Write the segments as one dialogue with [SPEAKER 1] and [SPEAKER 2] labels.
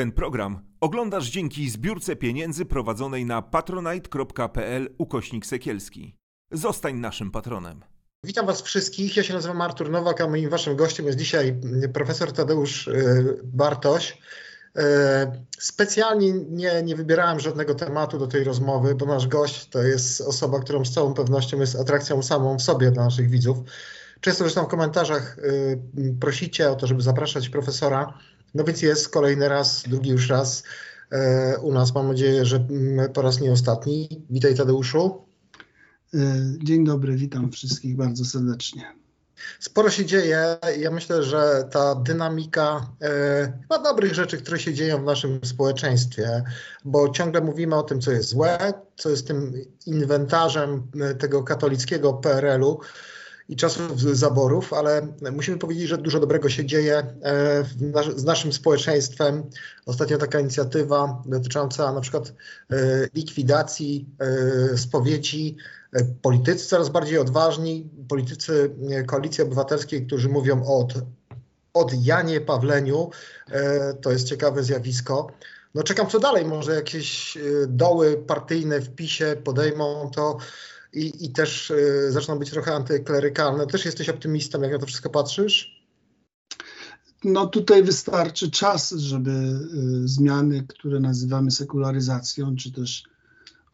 [SPEAKER 1] Ten program oglądasz dzięki zbiórce pieniędzy prowadzonej na patronite.pl ukośnik sekielski. Zostań naszym patronem.
[SPEAKER 2] Witam Was wszystkich. Ja się nazywam Artur Nowak, a moim Waszym gościem jest dzisiaj profesor Tadeusz e, Bartoś. E, specjalnie nie, nie wybierałem żadnego tematu do tej rozmowy, bo nasz gość to jest osoba, którą z całą pewnością jest atrakcją samą w sobie dla naszych widzów. Często zresztą w komentarzach e, prosicie o to, żeby zapraszać profesora. No więc jest kolejny raz, drugi już raz u nas. Mam nadzieję, że po raz nie ostatni. Witaj Tadeuszu.
[SPEAKER 3] Dzień dobry, witam wszystkich bardzo serdecznie.
[SPEAKER 2] Sporo się dzieje. Ja myślę, że ta dynamika e, chyba dobrych rzeczy, które się dzieją w naszym społeczeństwie, bo ciągle mówimy o tym, co jest złe, co jest tym inwentarzem tego katolickiego PRL-u i czasów zaborów, ale musimy powiedzieć, że dużo dobrego się dzieje e, z naszym społeczeństwem. Ostatnio taka inicjatywa dotycząca na przykład e, likwidacji e, spowiedzi. Politycy coraz bardziej odważni, politycy Koalicji Obywatelskiej, którzy mówią od, od Janie Pawleniu, to jest ciekawe zjawisko. No czekam co dalej, może jakieś doły partyjne w PiSie podejmą to i, i też y, zaczną być trochę antyklerykalne. Też jesteś optymistą, jak na to wszystko patrzysz?
[SPEAKER 3] No tutaj wystarczy czas, żeby y, zmiany, które nazywamy sekularyzacją, czy też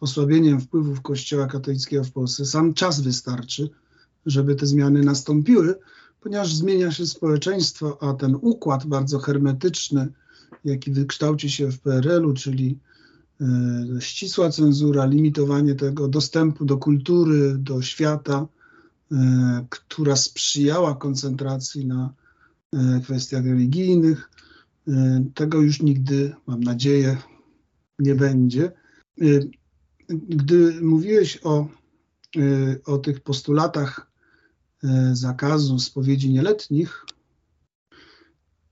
[SPEAKER 3] osłabieniem wpływów Kościoła katolickiego w Polsce, sam czas wystarczy, żeby te zmiany nastąpiły, ponieważ zmienia się społeczeństwo, a ten układ bardzo hermetyczny, jaki wykształci się w PRL-u, czyli ścisła cenzura, limitowanie tego dostępu do kultury, do świata, e, która sprzyjała koncentracji na e, kwestiach religijnych. Tego już nigdy, mam nadzieję, nie będzie. Gdy mówiłeś o, o tych postulatach zakazu spowiedzi nieletnich,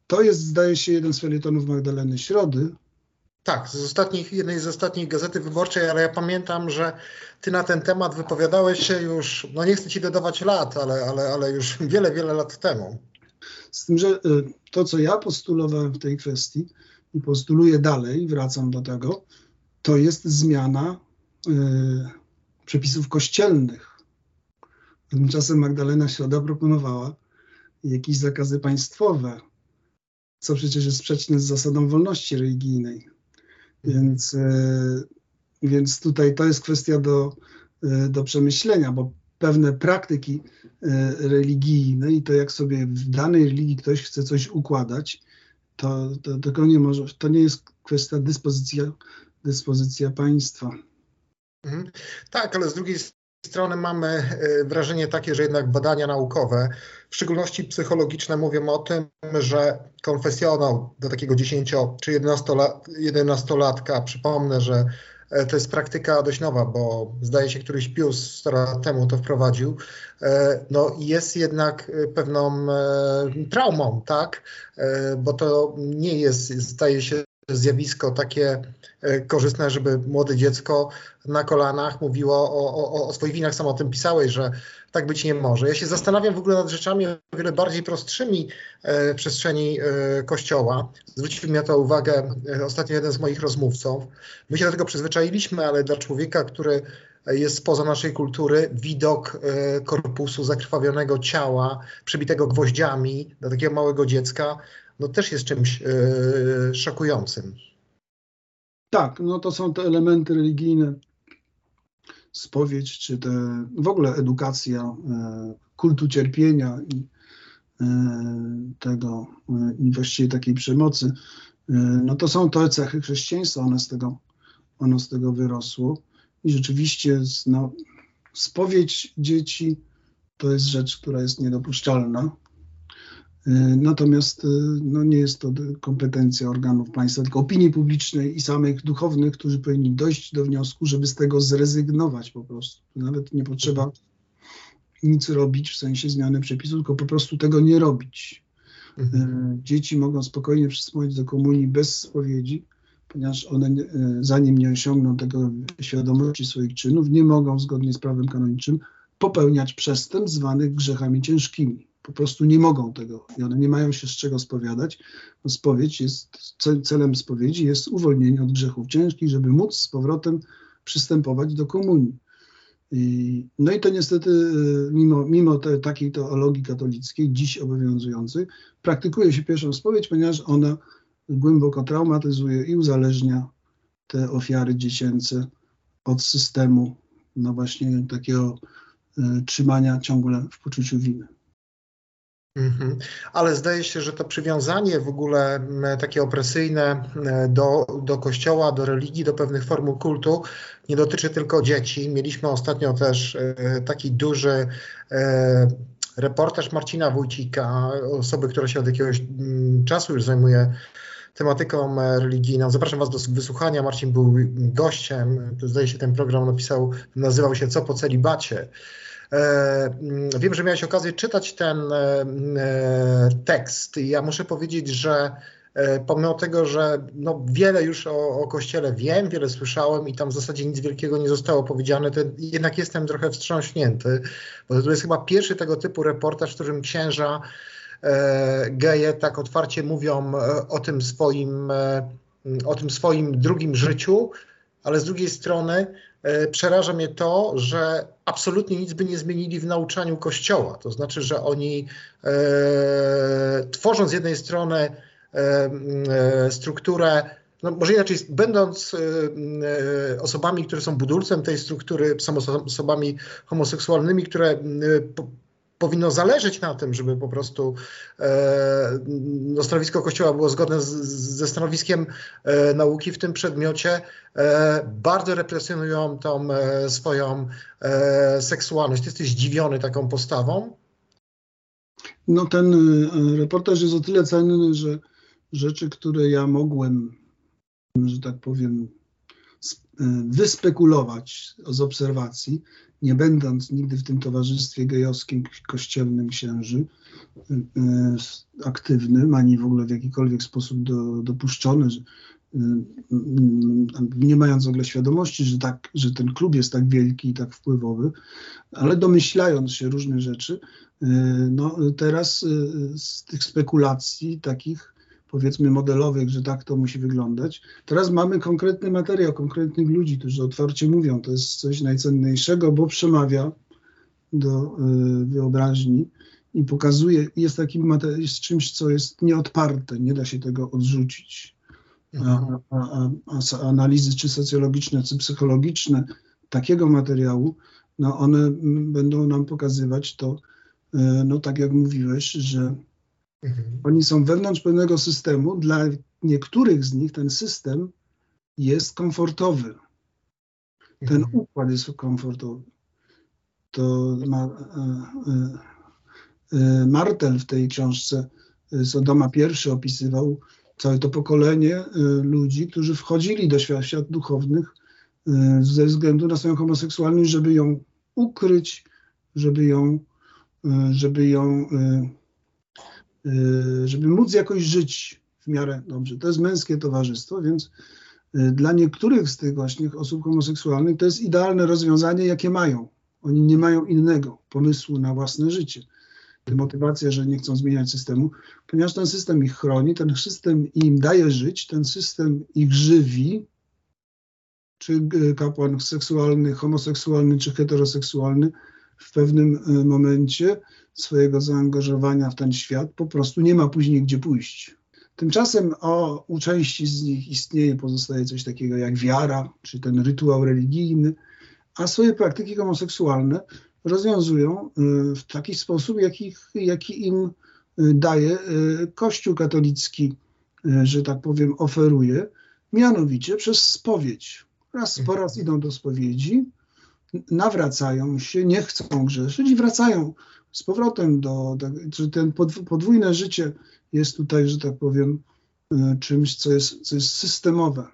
[SPEAKER 3] to jest, zdaje się, jeden z felietonów Magdaleny Środy,
[SPEAKER 2] tak, z ostatnich, jednej z ostatnich Gazety Wyborczej, ale ja pamiętam, że ty na ten temat wypowiadałeś się już, no nie chcę ci dodawać lat, ale, ale, ale już wiele, wiele lat temu.
[SPEAKER 3] Z tym, że y, to, co ja postulowałem w tej kwestii i postuluję dalej, wracam do tego, to jest zmiana y, przepisów kościelnych. Tymczasem Magdalena Środa proponowała jakieś zakazy państwowe, co przecież jest sprzeczne z zasadą wolności religijnej. Więc, e, więc tutaj to jest kwestia do, e, do przemyślenia, bo pewne praktyki e, religijne i to, jak sobie w danej religii ktoś chce coś układać, to, to, to, nie, może, to nie jest kwestia dyspozycja, dyspozycja państwa.
[SPEAKER 2] Mhm. Tak, ale z drugiej strony mamy wrażenie takie, że jednak badania naukowe, w szczególności psychologiczne, mówią o tym, że konfesjonał do takiego 10 czy 11-latka, przypomnę, że e, to jest praktyka dość nowa, bo zdaje się któryś Pius 100 lat temu to wprowadził, e, no jest jednak e, pewną traumą, tak, bo to nie jest, zdaje się zjawisko takie korzystne, żeby młode dziecko na kolanach mówiło o, o, o swoich winach, sam o tym pisałeś, że tak być nie może. Ja się zastanawiam w ogóle nad rzeczami o wiele bardziej prostszymi e, w przestrzeni e, Kościoła. Zwrócił mi na to uwagę e, ostatnio jeden z moich rozmówców. My się do tego przyzwyczailiśmy, ale dla człowieka, który jest spoza naszej kultury, widok korpusu zakrwawionego ciała, przybitego gwoździami dla takiego małego dziecka, no też jest czymś szokującym.
[SPEAKER 3] Tak, no to są te elementy religijne spowiedź, czy te, w ogóle edukacja e, kultu cierpienia i e, tego e, właściwie takiej przemocy, no to są te cechy chrześcijaństwa, one z tego, ono z tego wyrosło. I rzeczywiście no, spowiedź dzieci to jest rzecz, która jest niedopuszczalna. E, natomiast e, no, nie jest to kompetencja organów państwa, tylko opinii publicznej i samych duchownych, którzy powinni dojść do wniosku, żeby z tego zrezygnować po prostu. Nawet nie potrzeba nic robić w sensie zmiany przepisów, tylko po prostu tego nie robić. Mhm. E, dzieci mogą spokojnie przystąpić do komunii bez spowiedzi, ponieważ one, zanim nie osiągną tego świadomości swoich czynów, nie mogą zgodnie z prawem kanonicznym popełniać przestępstw zwanych grzechami ciężkimi. Po prostu nie mogą tego i one nie mają się z czego spowiadać. Bo spowiedź jest, celem spowiedzi jest uwolnienie od grzechów ciężkich, żeby móc z powrotem przystępować do komunii. I, no i to niestety, y, mimo, mimo te, takiej teologii katolickiej, dziś obowiązującej, praktykuje się pierwszą spowiedź, ponieważ ona głęboko traumatyzuje i uzależnia te ofiary dziecięce od systemu, no właśnie takiego y, trzymania ciągle w poczuciu winy.
[SPEAKER 2] Mhm. Ale zdaje się, że to przywiązanie w ogóle takie opresyjne do, do kościoła, do religii, do pewnych formuł kultu nie dotyczy tylko dzieci. Mieliśmy ostatnio też e, taki duży e, reportaż Marcina Wójcika, osoby, która się od jakiegoś czasu już zajmuje tematyką e, religijną. Zapraszam Was do wysłuchania. Marcin był gościem. Zdaje się, ten program napisał, nazywał się Co po celibacie. Wiem, że miałeś okazję czytać ten tekst. Ja muszę powiedzieć, że E, pomimo tego, że no, wiele już o, o Kościele wiem, wiele słyszałem i tam w zasadzie nic wielkiego nie zostało powiedziane, to jednak jestem trochę wstrząśnięty, bo to jest chyba pierwszy tego typu reportaż, w którym księża e, geje tak otwarcie mówią e, o tym swoim, e, o tym swoim drugim życiu, ale z drugiej strony e, przeraża mnie to, że absolutnie nic by nie zmienili w nauczaniu Kościoła. To znaczy, że oni e, tworząc z jednej strony E, strukturę, no może inaczej, będąc e, osobami, które są budulcem tej struktury, są osobami homoseksualnymi, które powinno zależeć na tym, żeby po prostu e, no, stanowisko Kościoła było zgodne z, ze stanowiskiem e, nauki w tym przedmiocie, e, bardzo represjonują tą swoją seksualność. Ty jesteś zdziwiony taką postawą?
[SPEAKER 3] No ten reportaż jest o tyle cenny, że rzeczy, które ja mogłem, że tak powiem, e, wyspekulować z obserwacji, nie będąc nigdy w tym towarzystwie gejowskim, kościelnym księży e, e, aktywnym, ani w ogóle w jakikolwiek sposób do, dopuszczony, że, nie mając w ogóle świadomości, że, tak, że ten klub jest tak wielki i tak wpływowy, ale domyślając się różnych rzeczy, no teraz z tych spekulacji takich powiedzmy modelowych, że tak to musi wyglądać. Teraz mamy konkretny materiał, konkretnych ludzi, którzy otwarcie mówią, to jest coś najcenniejszego, bo przemawia do y, wyobraźni i pokazuje, jest takim jest czymś, co jest nieodparte, nie da się tego odrzucić. A, a, a, a analizy czy socjologiczne, czy psychologiczne takiego materiału, no one będą nam pokazywać to, y, no tak jak mówiłeś, że Mhm. Oni są wewnątrz pewnego systemu. Dla niektórych z nich ten system jest komfortowy. Ten mhm. układ jest komfortowy. To ma, e, e, e Martel w tej książce Sodoma I opisywał całe to pokolenie ludzi, którzy wchodzili do świat, świat duchownych ze względu na swoją homoseksualność, żeby ją ukryć, żeby ją, żeby ją żeby móc jakoś żyć w miarę dobrze. To jest męskie towarzystwo, więc y, dla niektórych z tych właśnie osób homoseksualnych to jest idealne rozwiązanie, jakie mają. Oni nie mają innego pomysłu na własne życie. Motywacja, że nie chcą zmieniać systemu, ponieważ ten system ich chroni, ten system im daje żyć, ten system ich żywi, czy y, kapłan seksualny, homoseksualny, czy heteroseksualny, w pewnym momencie swojego zaangażowania w ten świat, po prostu nie ma później gdzie pójść. Tymczasem o, u części z nich istnieje, pozostaje coś takiego jak wiara, czy ten rytuał religijny, a swoje praktyki homoseksualne rozwiązują y, w taki sposób, jaki, jaki im y, daje y, Kościół katolicki, że tak powiem, oferuje, mianowicie przez spowiedź. Raz po raz idą do spowiedzi, nawracają się, nie chcą grzeszyć i wracają z powrotem do, do że ten podwójne życie jest tutaj, że tak powiem, e, czymś, co jest, co jest systemowe.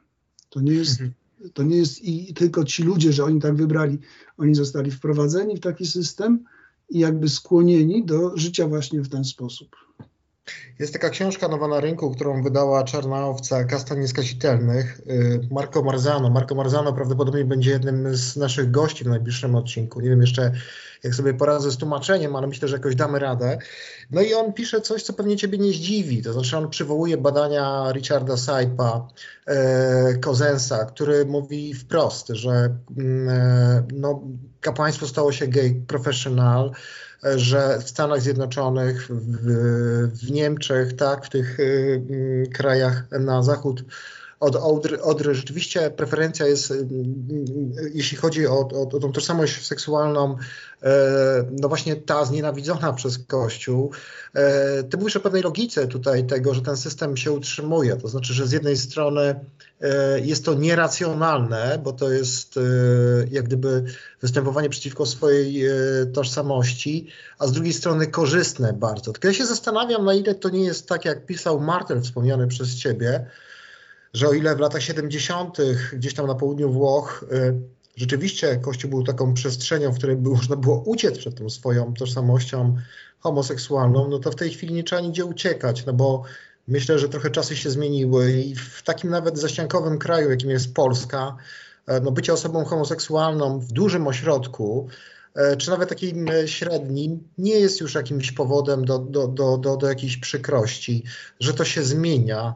[SPEAKER 3] To nie jest, mhm. to nie jest i tylko ci ludzie, że oni tak wybrali, oni zostali wprowadzeni w taki system i jakby skłonieni do życia właśnie w ten sposób.
[SPEAKER 2] Jest taka książka nowa na rynku, którą wydała Czarna Owca, Kasta Nieskazitelnych, y, Marco Marzano. Marco Marzano prawdopodobnie będzie jednym z naszych gości w najbliższym odcinku. Nie wiem jeszcze, jak sobie poradzę z tłumaczeniem, ale myślę, że jakoś damy radę. No i on pisze coś, co pewnie ciebie nie zdziwi, to znaczy on przywołuje badania Richarda Saipa, e, Kozensa, który mówi wprost, że mm, e, no, kapłaństwo stało się gay professional, e, że w Stanach Zjednoczonych, w, w Niemczech, tak, w tych y, krajach na zachód od Odry, rzeczywiście preferencja jest, y, jeśli chodzi o, o, o tą tożsamość seksualną, no właśnie ta znienawidzona przez Kościół. Ty mówisz o pewnej logice tutaj tego, że ten system się utrzymuje. To znaczy, że z jednej strony jest to nieracjonalne, bo to jest jak gdyby występowanie przeciwko swojej tożsamości, a z drugiej strony korzystne bardzo. Tylko ja się zastanawiam, na ile to nie jest tak, jak pisał Martel wspomniany przez ciebie, że o ile w latach 70. gdzieś tam na południu Włoch rzeczywiście Kościół był taką przestrzenią, w której można było uciec przed tą swoją tożsamością homoseksualną, no to w tej chwili nie trzeba nigdzie uciekać, no bo myślę, że trochę czasy się zmieniły i w takim nawet zaściankowym kraju, jakim jest Polska, no bycie osobą homoseksualną w dużym ośrodku, czy nawet takim średnim, nie jest już jakimś powodem do, do, do, do, do jakiejś przykrości, że to się zmienia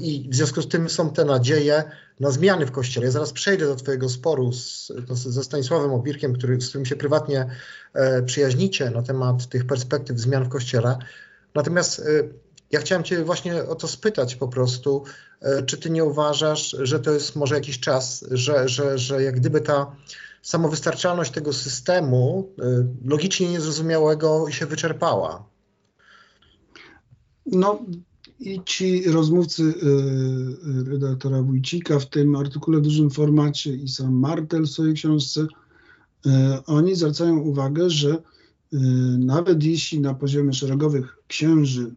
[SPEAKER 2] i w związku z tym są te nadzieje na zmiany w Kościele. Ja zaraz przejdę do Twojego sporu z, ze Stanisławem Obirkiem, który, z którym się prywatnie przyjaźnicie na temat tych perspektyw zmian w Kościele. Natomiast ja chciałem Cię właśnie o to spytać po prostu, czy Ty nie uważasz, że to jest może jakiś czas, że, że, że jak gdyby ta samowystarczalność tego systemu logicznie niezrozumiałego się wyczerpała?
[SPEAKER 3] No i ci rozmówcy redaktora Wójcika w tym artykule w dużym formacie i sam Martel w swojej książce, oni zwracają uwagę, że nawet jeśli na poziomie szeregowych księży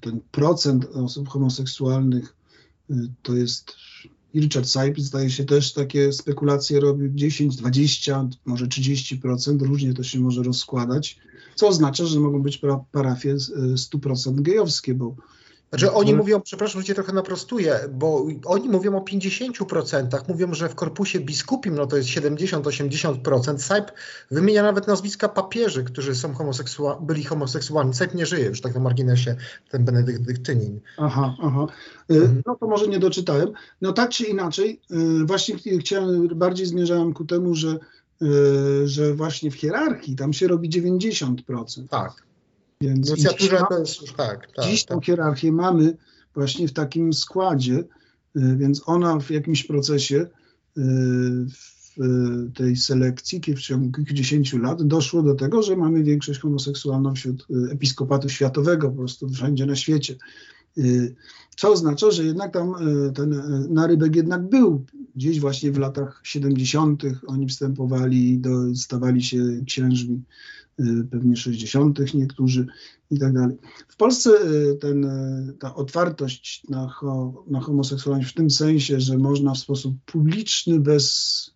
[SPEAKER 3] ten procent osób homoseksualnych to jest Richard Saip zdaje się też takie spekulacje robił 10, 20, może 30%, różnie to się może rozkładać, co oznacza, że mogą być parafie 100% gejowskie, bo
[SPEAKER 2] znaczy oni mówią, przepraszam, że cię trochę naprostuję, bo oni mówią o 50%, mówią, że w korpusie biskupim no to jest 70-80%. Saip wymienia nawet nazwiska papieży, którzy są homoseksualni, byli homoseksualni. Saip nie żyje już tak na marginesie, ten Benedyktynin.
[SPEAKER 3] Aha, aha. Mhm. No to może nie doczytałem. No tak czy inaczej, właśnie chciałem, bardziej zmierzałem ku temu, że, że właśnie w hierarchii tam się robi 90%.
[SPEAKER 2] Tak.
[SPEAKER 3] Więc
[SPEAKER 2] Inicjatywa to jest już tak. tak
[SPEAKER 3] dziś
[SPEAKER 2] tak.
[SPEAKER 3] tą hierarchię mamy właśnie w takim składzie, więc ona w jakimś procesie w tej selekcji w ciągu kilkudziesięciu lat doszło do tego, że mamy większość homoseksualną wśród episkopatu światowego, po prostu wszędzie na świecie. Co oznacza, że jednak tam ten narybek jednak był. Gdzieś właśnie w latach 70. oni wstępowali, do, stawali się księżmi pewnie 60. niektórzy i tak dalej. W Polsce ten, ta otwartość na, ho, na homoseksualność w tym sensie, że można w sposób publiczny, bez,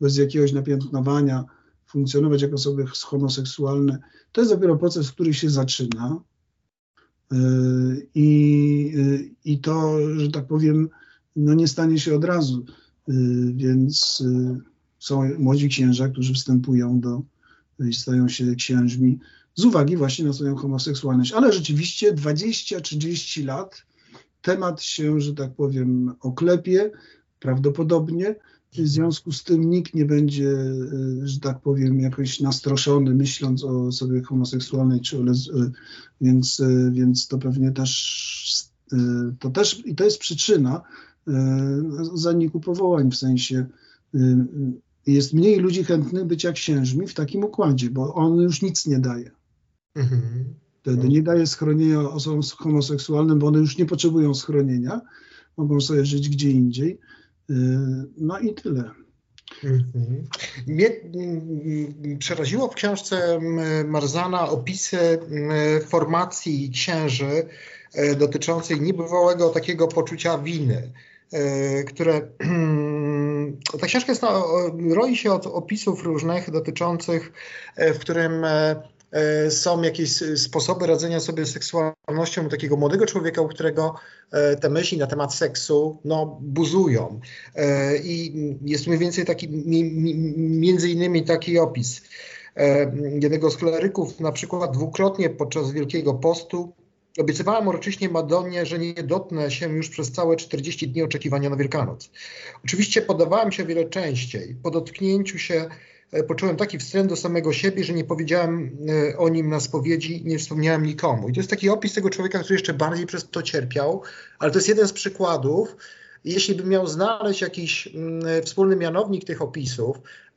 [SPEAKER 3] bez jakiegoś napiętnowania funkcjonować jako osoby homoseksualne, to jest dopiero proces, który się zaczyna. I, I to, że tak powiem, no nie stanie się od razu. Więc są młodzi księża, którzy wstępują do, i stają się księżmi z uwagi właśnie na swoją homoseksualność. Ale rzeczywiście 20-30 lat temat się, że tak powiem, oklepie prawdopodobnie. W związku z tym nikt nie będzie, że tak powiem, jakoś nastroszony, myśląc o sobie homoseksualnej, czy więc, więc to pewnie też, to też, i to jest przyczyna zaniku powołań, w sensie jest mniej ludzi chętnych bycia księżmi w takim układzie, bo on już nic nie daje. Mhm. Wtedy nie daje schronienia osobom homoseksualnym, bo one już nie potrzebują schronienia, mogą sobie żyć gdzie indziej. No i tyle.
[SPEAKER 2] Mhm. Mnie przeraziło w książce Marzana opisy formacji księży dotyczącej niebywałego takiego poczucia winy, które ta książka jest, roi się od opisów różnych dotyczących, w którym e, są jakieś sposoby radzenia sobie z seksualnością takiego młodego człowieka, u którego e, te myśli na temat seksu no, buzują. E, I jest mniej więcej taki, między innymi taki opis. Jednego z kleryków na przykład dwukrotnie podczas Wielkiego Postu Obiecywałam uroczyście Madonnie, że nie dotknę się już przez całe 40 dni oczekiwania na Wielkanoc. Oczywiście podawałem się wiele częściej. Po dotknięciu się e, poczułem taki wstręt do samego siebie, że nie powiedziałem e, o nim na spowiedzi, nie wspomniałem nikomu. I to jest taki opis tego człowieka, który jeszcze bardziej przez to cierpiał, ale to jest jeden z przykładów. Jeśli bym miał znaleźć jakiś mm, wspólny mianownik tych opisów,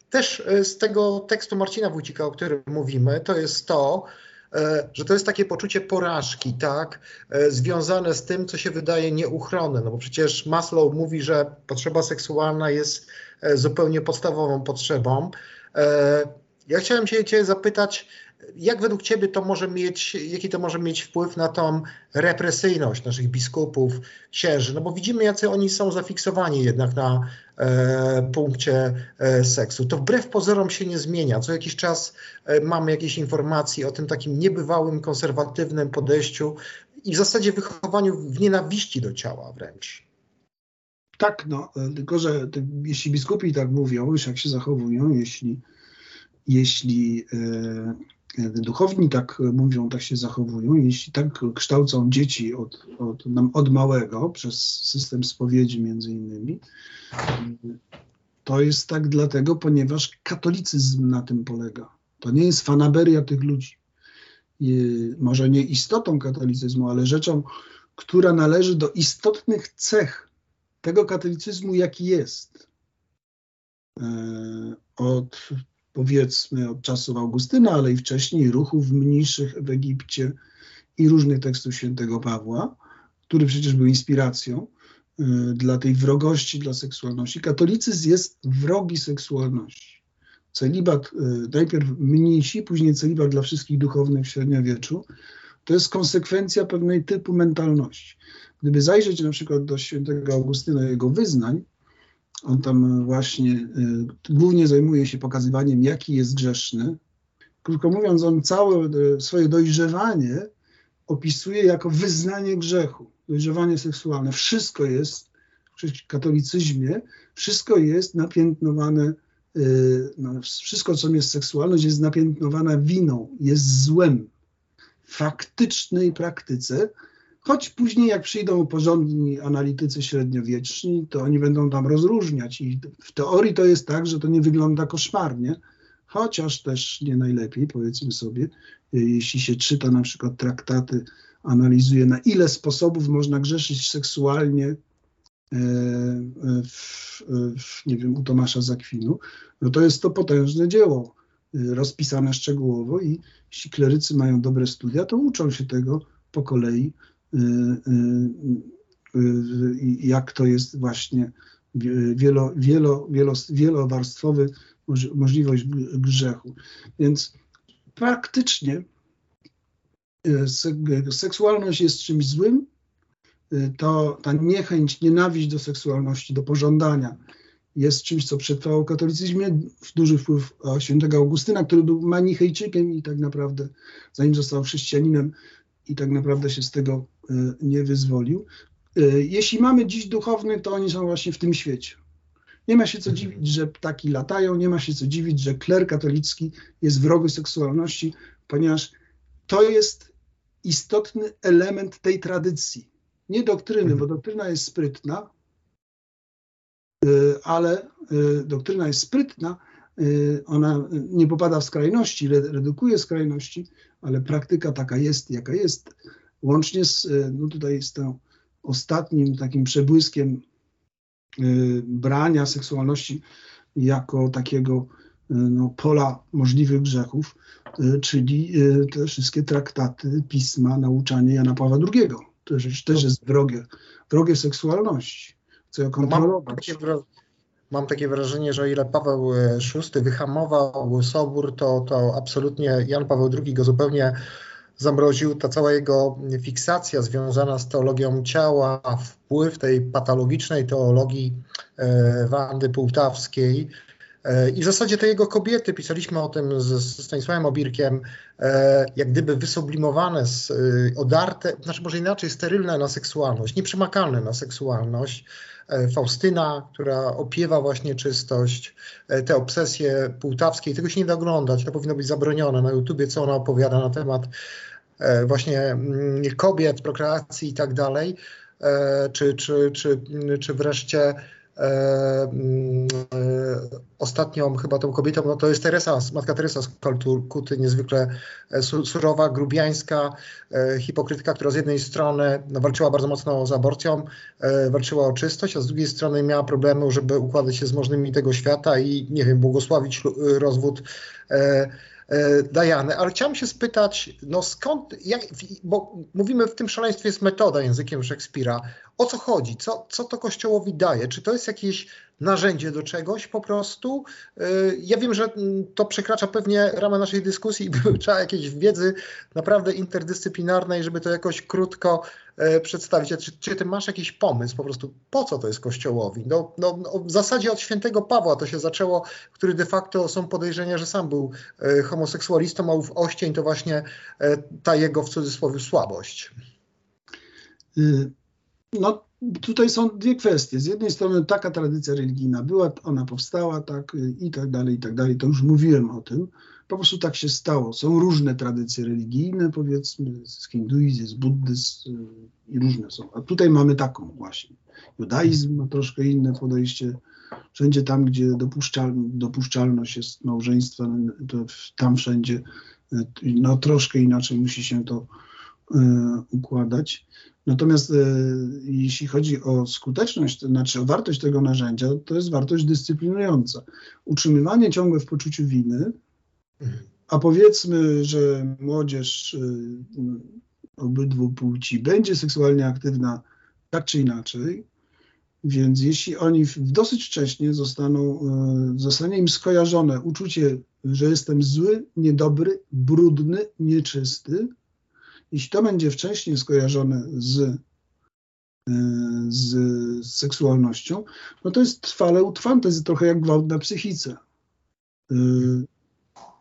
[SPEAKER 2] też e, z tego tekstu Marcina Wójcika, o którym mówimy, to jest to, E, że to jest takie poczucie porażki, tak, e, związane z tym, co się wydaje nieuchronne, no bo przecież Maslow mówi, że potrzeba seksualna jest e, zupełnie podstawową potrzebą. Ja chciałem się Cię zapytać, jak według Ciebie to może mieć, jaki to może mieć wpływ na tą represyjność naszych biskupów, księży? No bo widzimy, jacy oni są zafiksowani jednak na e, punkcie e, seksu. To wbrew pozorom się nie zmienia. Co jakiś czas e, mamy jakieś informacje o tym takim niebywałym, konserwatywnym podejściu i w zasadzie wychowaniu w nienawiści do ciała wręcz.
[SPEAKER 3] Tak, no, e, tylko że jeśli biskupi tak mówią, już jak się zachowują, jeśli, jeśli e, duchowni tak mówią, tak się zachowują, jeśli tak kształcą dzieci od, od, od małego przez system spowiedzi między innymi, to jest tak dlatego, ponieważ katolicyzm na tym polega. To nie jest fanaberia tych ludzi. może nie istotą katolicyzmu, ale rzeczą, która należy do istotnych cech tego katolicyzmu, jaki jest. E, od powiedzmy od czasów Augustyna, ale i wcześniej, ruchów mniejszych w Egipcie i różnych tekstów świętego Pawła, który przecież był inspiracją dla tej wrogości dla seksualności. Katolicyzm jest wrogi seksualności. Celibat, y, najpierw mniejsi, później celibat dla wszystkich duchownych w średniowieczu, to jest konsekwencja pewnej typu mentalności. Gdyby zajrzeć na przykład do świętego Augustyna jego wyznań, on tam właśnie y, głównie zajmuje się pokazywaniem, jaki jest grzeszny. Krótko mówiąc, on całe y, swoje dojrzewanie opisuje jako wyznanie grzechu, dojrzewanie seksualne. Wszystko jest w katolicyzmie, wszystko jest napiętnowane, y, no, wszystko, co jest seksualność, jest napiętnowane winą, jest złem. W faktycznej praktyce Choć później, jak przyjdą porządni analitycy średniowieczni, to oni będą tam rozróżniać. I w teorii to jest tak, że to nie wygląda koszmarnie, chociaż też nie najlepiej, powiedzmy sobie, jeśli się czyta na przykład traktaty, analizuje, na ile sposobów można grzeszyć seksualnie e, w, w, nie wiem, u Tomasza Zakwinu, no to jest to potężne dzieło, e, rozpisane szczegółowo i jeśli klerycy mają dobre studia, to uczą się tego po kolei jak to jest właśnie wielo, wielo, wielo, wielowarstwowy możliwość grzechu. Więc praktycznie seksualność jest czymś złym, to ta niechęć, nienawiść do seksualności, do pożądania jest czymś, co przetrwało w katolicyzmie. Duży wpływ świętego Augustyna, który był manichejczykiem i tak naprawdę, zanim został chrześcijaninem, i tak naprawdę się z tego nie wyzwolił. Jeśli mamy dziś duchownych, to oni są właśnie w tym świecie. Nie ma się co dziwić, że ptaki latają, nie ma się co dziwić, że kler katolicki jest wrogu seksualności, ponieważ to jest istotny element tej tradycji. Nie doktryny, bo doktryna jest sprytna, e, ale doktryna jest sprytna, ona nie popada w skrajności, redukuje skrajności, ale praktyka taka jest, jaka jest. Łącznie z, no tutaj z tym ostatnim takim przebłyskiem brania seksualności jako takiego no, pola możliwych grzechów, czyli te wszystkie traktaty, pisma, nauczanie Jana Pawła II. To rzecz też jest wrogie, wrogie seksualności. Chcę ją kontrolować.
[SPEAKER 2] Mam takie, mam takie wrażenie, że o ile Paweł VI wyhamował Sobór, to, to absolutnie Jan Paweł II go zupełnie zamroził. Ta cała jego fiksacja związana z teologią ciała, wpływ tej patologicznej teologii Wandy Półtawskiej, I w zasadzie te jego kobiety, pisaliśmy o tym z, Stanisławem Obirkiem, e, jak gdyby wysublimowane, e, odarte, znaczy może inaczej, sterylne na seksualność, nieprzemakalne na seksualność. Faustyna, która opiewa właśnie czystość, te obsesje półtawskie, tego się nie da oglądać, to powinno być zabronione na YouTubie, co ona opowiada na temat właśnie mm, kobiet, prokreacji i tak dalej, czy, czy, czy, czy wreszcie E, e, ostatnią chyba tą kobietą, no to jest Teresa, matka Teresa z Kalkuty, niezwykle e, surowa, grubiańska, hipokrytka, która z jednej strony no, walczyła bardzo mocno z aborcją, walczyła o czystość, a z drugiej strony miała problemy, żeby układać się z możnymi tego świata i nie wiem, błogosławić rozwód Dajany. Ale chciałem się spytać, no skąd, jak, bo mówimy w tym szaleństwie jest metoda językiem Szekspira o co chodzi, co, co to Kościołowi daje, czy to jest jakieś narzędzie do czegoś po prostu. Y, ja wiem, że to przekracza pewnie ramę naszej dyskusji i trzeba jakiejś wiedzy naprawdę interdyscyplinarnej, żeby to jakoś krótko y, przedstawić. Czy, czy ty masz jakiś pomysł po prostu, po co to jest Kościołowi? No, no, no, w zasadzie od świętego Pawła to się zaczęło, który de facto są podejrzenia, że sam był y, homoseksualistą, a ów oścień to właśnie ta jego w cudzysłowie słabość.
[SPEAKER 3] No, tutaj są dwie kwestie. Z jednej strony taka tradycja religijna była, ona powstała, tak i tak dalej, i tak dalej. To już mówiłem o tym. Po prostu tak się stało. Są różne tradycje religijne, powiedzmy, z hinduizm, z buddyzm y, i różne są. A tutaj mamy taką właśnie. Judaizm ma troszkę inne podejście. Wszędzie tam, gdzie dopuszczal, dopuszczalność jest małżeństwa, tam wszędzie y, no, troszkę inaczej musi się to y, układać. Natomiast e, jeśli chodzi o skuteczność, to znaczy o wartość tego narzędzia, to jest wartość dyscyplinująca. Utrzymywanie ciągle w poczuciu winy, a powiedzmy, że młodzież e, obydwu płci będzie seksualnie aktywna tak czy inaczej, więc jeśli oni dosyć wcześnie zostaną, e, zostanie im skojarzone uczucie, że jestem zły, niedobry, brudny, nieczysty, jeśli to będzie wcześniej skojarzone z, e, z seksualnością, no to jest trwale utrwalone, to jest trochę jak gwałt na psychice. E,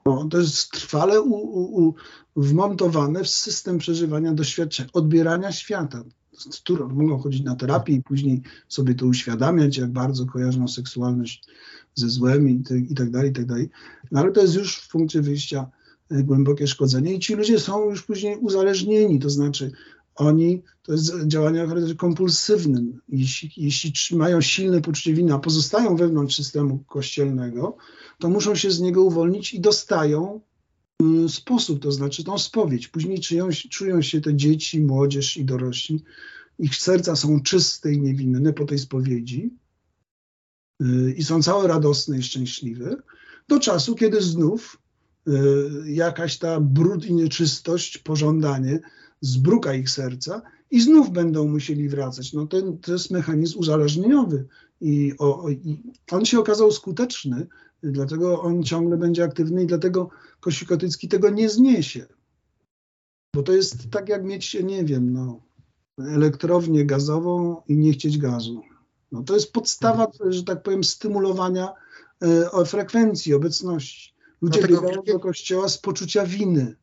[SPEAKER 3] no, to jest trwale u, u, u, wmontowane w system przeżywania doświadczeń, odbierania świata, z którą mogą chodzić na terapię i później sobie to uświadamiać, jak bardzo kojarzą seksualność ze złem i, te, i tak dalej, i tak dalej. No ale to jest już w punkcie wyjścia głębokie szkodzenie i ci ludzie są już później uzależnieni, to znaczy oni, to jest działanie o charakterze kompulsywnym. Jeśli, jeśli trzymają silne poczucie winy, a pozostają wewnątrz systemu kościelnego, to muszą się z niego uwolnić i dostają y, sposób, to znaczy tą spowiedź. Później czują, czują się te dzieci, młodzież i dorośli. Ich serca są czyste i niewinne po tej spowiedzi y, i są całe radosne i szczęśliwe, do czasu, kiedy znów jakaś ta brud i nieczystość, pożądanie zbruka ich serca i znów będą musieli wracać. No ten, to jest mechanizm uzależnieniowy i, o, i on się okazał skuteczny, dlatego on ciągle będzie aktywny i dlatego Kościół katolicki tego nie zniesie. Bo to jest tak jak mieć, nie wiem, no, elektrownię gazową i nie chcieć gazu. No, to jest podstawa, że tak powiem, stymulowania y, frekwencji, obecności. Ludzie no biegają do kościoła z poczucia winy,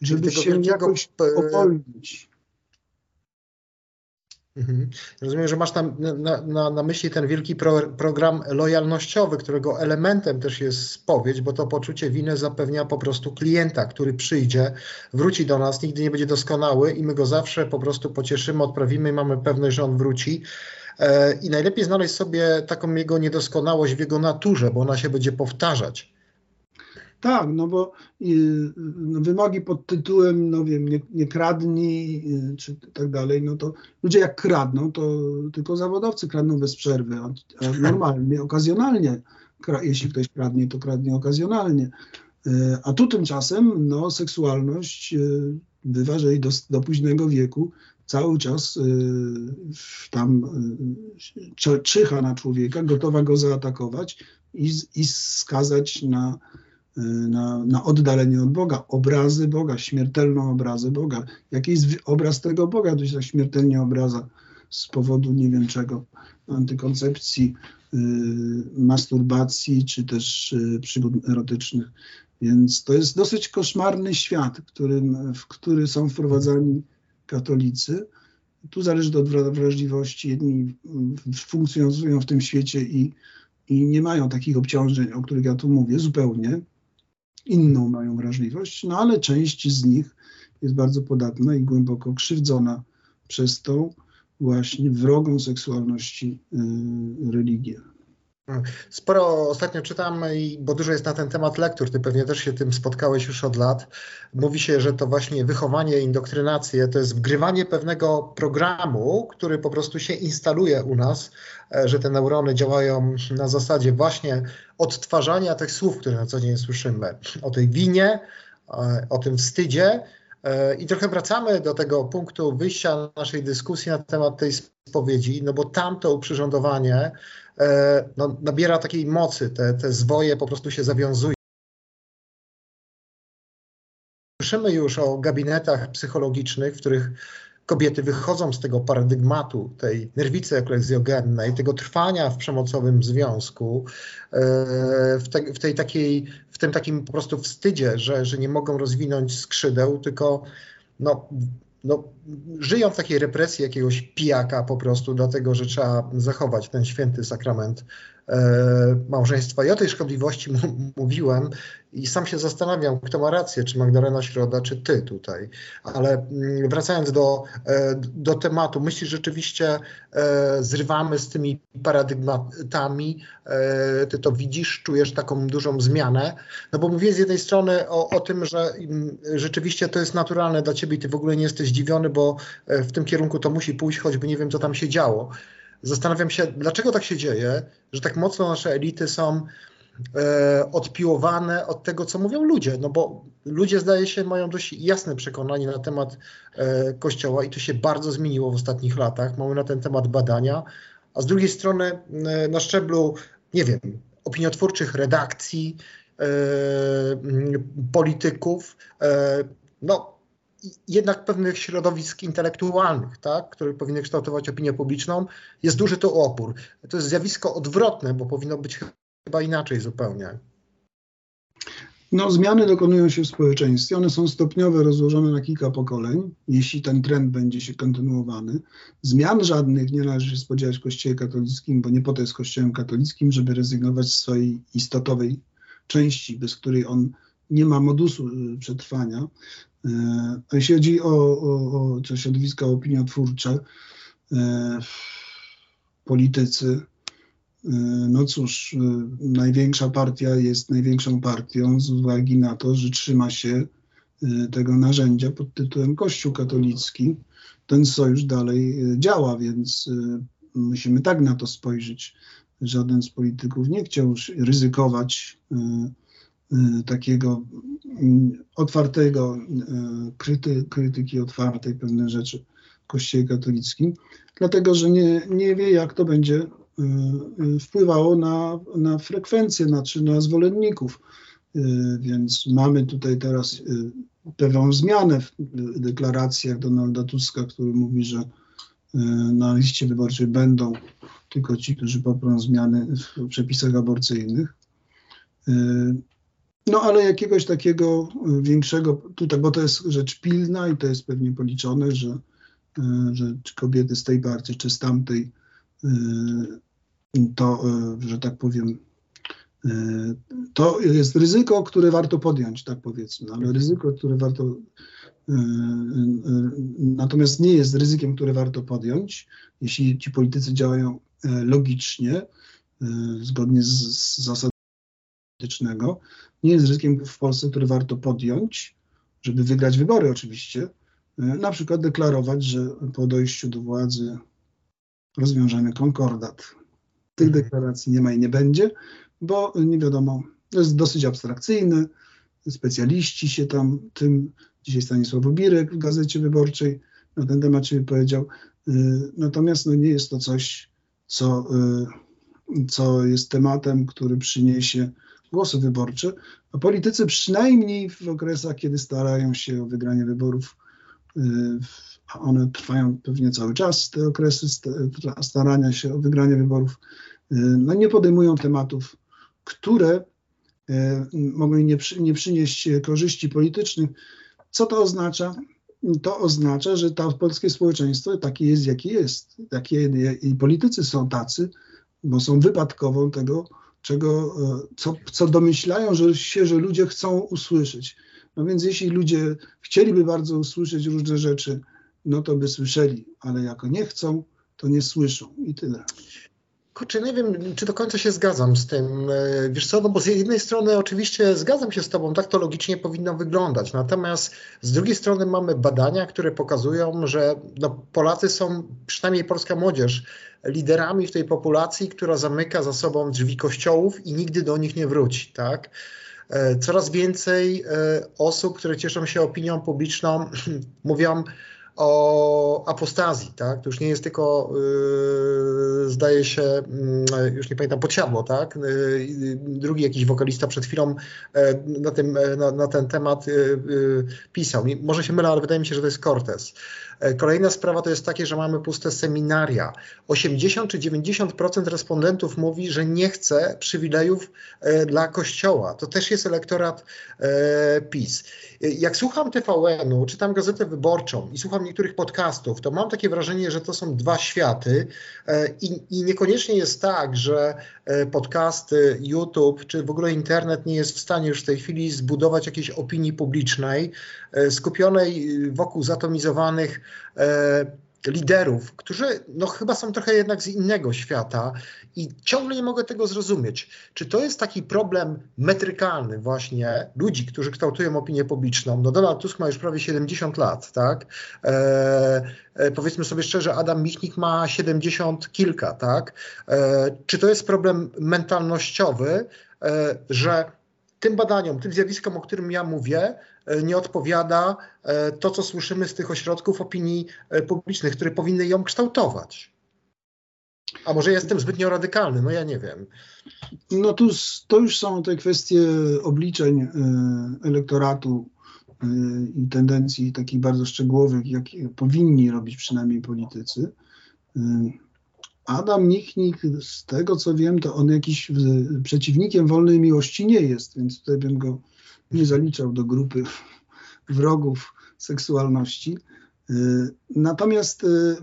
[SPEAKER 3] żeby się wielkiego... jakoś opolnić.
[SPEAKER 2] Mhm. Rozumiem, że masz tam na, na, na myśli ten wielki pro, program lojalnościowy, którego elementem też jest spowiedź, bo to poczucie winy zapewnia po prostu klienta, który przyjdzie, wróci do nas, nigdy nie będzie doskonały i my go zawsze po prostu pocieszymy, odprawimy i mamy pewność, że on wróci. E, I najlepiej znaleźć sobie taką jego niedoskonałość w jego naturze, bo ona się będzie powtarzać.
[SPEAKER 3] Tak, no bo y, no wymogi pod tytułem, no wiem, nie, nie kradnij, y, czy tak dalej, no to ludzie jak kradną, to tylko zawodowcy kradną bez przerwy, normalnie, okazjonalnie, jeśli ktoś kradnie, to kradnie okazjonalnie. Y, a tu tymczasem, no, seksualność bywa, że i do, do późnego wieku cały czas tam czyha na człowieka, gotowa go zaatakować i, i skazać na Y, na, na oddalenie od Boga, obrazy Boga, śmiertelną obrazy Boga. Jaki jest obraz tego Boga, to się tak śmiertelnie obraza z powodu nie wiem czego, antykoncepcji, masturbacji czy też przygód erotycznych. Więc to jest dosyć koszmarny świat, którym, w który są wprowadzani katolicy. Tu zależy od wrażliwości. Jedni funkcjonują w tym świecie i, i nie mają takich obciążeń, o których ja tu mówię, zupełnie. Inną mają wrażliwość, no ale część z nich jest bardzo podatna i głęboko krzywdzona przez tą właśnie wrogą seksualności y, religię.
[SPEAKER 2] Sporo ostatnio czytam, bo dużo jest na ten temat lektur, ty pewnie też się tym spotkałeś już od lat. Mówi się, że to właśnie wychowanie, indoktrynację to jest wgrywanie pewnego programu, który po prostu się instaluje u nas, e, że te neurony działają na zasadzie właśnie odtwarzania tych słów, które na co dzień słyszymy. O tej winie, e, o tym wstydzie, i trochę wracamy do tego punktu wyjścia naszej dyskusji na temat tej spowiedzi, no bo tam to uprzyrządowanie E, no, nabiera takiej mocy, te, te zwoje po prostu się zawiązują. Słyszymy już o gabinetach psychologicznych, w których kobiety wychodzą z tego paradygmatu, tej nerwicy eklezjogennej, tego trwania w przemocowym związku, e, w, te, w, tej takiej, w tym takim po prostu wstydzie, że, że nie mogą rozwinąć skrzydeł, tylko no, no, żyją w takiej represji jakiegoś pijaka po prostu, dlatego że trzeba zachować ten święty sakrament małżeństwa. I o tej szkodliwości mówiłem i sam się zastanawiam, kto ma rację, czy Magdalena Środa, czy ty tutaj. Ale mm, wracając do, e, do tematu, myślisz rzeczywiście e, zrywamy z tymi paradygmatami, e, ty to widzisz, czujesz taką dużą zmianę, no bo mówię z jednej strony o, o tym, że mm, rzeczywiście to jest naturalne dla ciebie i ty w ogóle nie jesteś zdziwiony, bo w tym kierunku to musi pójść, choćby nie wiem, co tam się działo. Zastanawiam się, dlaczego tak się dzieje, że tak mocno nasze elity są e, odpiłowane od tego, co mówią ludzie. No bo ludzie, zdaje się, mają dość jasne przekonanie na temat e, Kościoła i to się bardzo zmieniło w ostatnich latach. Mamy na ten temat badania, a z drugiej strony e, na szczeblu, nie wiem, opiniotwórczych redakcji, e, polityków, e, no jednak pewnych środowisk intelektualnych, tak, które powinny kształtować opinię publiczną, jest duży to opór. To jest zjawisko odwrotne, bo powinno być chyba inaczej zupełnie.
[SPEAKER 3] No, zmiany dokonują się w społeczeństwie. One są stopniowe, rozłożone na kilka pokoleń, jeśli ten trend będzie się kontynuowany. Zmian żadnych nie należy się spodziewać w Kościele katolickim, bo nie po to jest Kościołem katolickim, żeby rezygnować z swojej istotowej części, bez której on nie ma modusu y, przetrwania. Y, a jeśli chodzi o, o, o środowiska opiniotwórcze, y, politycy, no cóż, największa partia jest największą partią z uwagi na to, że trzyma się tego narzędzia pod tytułem Kościół katolicki. Ten sojusz dalej działa, więc musimy tak na to spojrzeć. Żaden z polityków nie chciał ryzykować takiego mm, otwartego, y, kryty, krytyki otwartej pewne rzeczy w Kościele katolickim, dlatego że nie, nie wie, jak to będzie y, wpływało na, na frekwencję, znaczy na zwolenników. Więc mamy tutaj teraz pewną zmianę w deklaracjach Donalda Tuska, który mówi, że na liście wyborczej będą tylko ci, którzy poprą zmiany w przepisach aborcyjnych. No ale jakiegoś takiego y, większego, tutaj, bo to jest rzecz pilna i to jest pewnie policzone, że, y, że kobiety z tej partii, czy z tamtej, y, to, że tak powiem, to jest ryzyko, które warto podjąć, tak powiedzmy, ale ryzyko, które warto. Natomiast nie jest ryzykiem, które warto podjąć, jeśli ci politycy działają logicznie, zgodnie z, z zasadami politycznego nie jest ryzykiem w Polsce, który warto podjąć, żeby wygrać wybory oczywiście. E, na przykład deklarować, że po dojściu do władzy rozwiążemy konkordat. Tych mhm. deklaracji nie ma i nie będzie, bo nie wiadomo, to jest dosyć abstrakcyjne. Specjaliści się tam tym, dzisiaj Stanisław Birek w Gazecie Wyborczej na ten temat się powiedział. E, natomiast no, nie jest to coś, co, e, co jest tematem, który przyniesie głosy wyborcze, a politycy przynajmniej w okresach, kiedy starają się o wygranie wyborów, y, a one trwają pewnie cały czas, te okresy starania się o wygranie wyborów, no nie podejmują tematów, które mogą im nie, przy, nie przynieść korzyści politycznych. Co to oznacza? To oznacza, że to polskie społeczeństwo takie jest, jakie jest. Takie, I politycy są tacy, bo są wypadkową tego, czego, co, co domyślają że się, że ludzie chcą usłyszeć. No więc jeśli ludzie chcieliby bardzo usłyszeć różne rzeczy, no to by słyszeli, ale jako nie chcą, to nie słyszą i tyle.
[SPEAKER 2] Kurczę, nie wiem, czy do końca się zgadzam z tym. E, wiesz co, no bo z jednej strony oczywiście zgadzam się z tobą, tak to logicznie powinno wyglądać. Natomiast z drugiej strony mamy badania, które pokazują, że no, Polacy są, przynajmniej polska młodzież, liderami w tej populacji, która zamyka za sobą drzwi kościołów i nigdy do nich nie wróci, tak? E, coraz więcej e, osób, które cieszą się opinią publiczną, mówią, o apostazji, tak? To już nie jest tylko, yy, zdaje się, yy, już nie pamiętam, podsiadło, tak? Yy, drugi jakiś wokalista przed chwilą e, na, tym, e, na, na ten temat y, y, pisał. Może się mylę, ale wydaje mi się, że to jest Cortez. Kolejna sprawa to jest takie, że mamy puste seminaria. 80 czy 90% respondentów mówi, że nie chce przywilejów dla Kościoła. To też jest elektorat PiS. Jak słucham TVN-u, czytam Gazetę Wyborczą i słucham niektórych podcastów, to mam takie wrażenie, że to są dwa światy e, i, i niekoniecznie jest tak, że e, podcasty, YouTube czy w ogóle internet nie jest w stanie już w tej chwili zbudować jakiejś opinii publicznej e, skupionej wokół zatomizowanych liderów, którzy no, chyba są trochę jednak z innego świata i ciągle nie mogę tego zrozumieć. Czy to jest taki problem metrykalny właśnie ludzi, którzy kształtują opinię publiczną? No Donald Tusk ma już prawie 70 lat, tak? E, e, powiedzmy sobie szczerze, Adam Michnik ma 70 kilka, tak? E, czy to jest problem mentalnościowy, e, że tym badaniom, tym zjawiskom, o którym ja mówię, e, nie odpowiada e, to, co słyszymy z tych ośrodków opinii e, publicznych, które powinny ją kształtować. A może jestem zbytnio radykalny, no ja nie wiem.
[SPEAKER 3] No tu, to już są te kwestie obliczeń elektoratu i tendencji takich bardzo szczegółowych, jakie powinni robić przynajmniej politycy. Adam Michnik, z tego co wiem, to on jakiś przeciwnikiem wolnej miłości nie jest, więc tutaj bym go nie zaliczał do grupy wrogów seksualności. Y, natomiast y,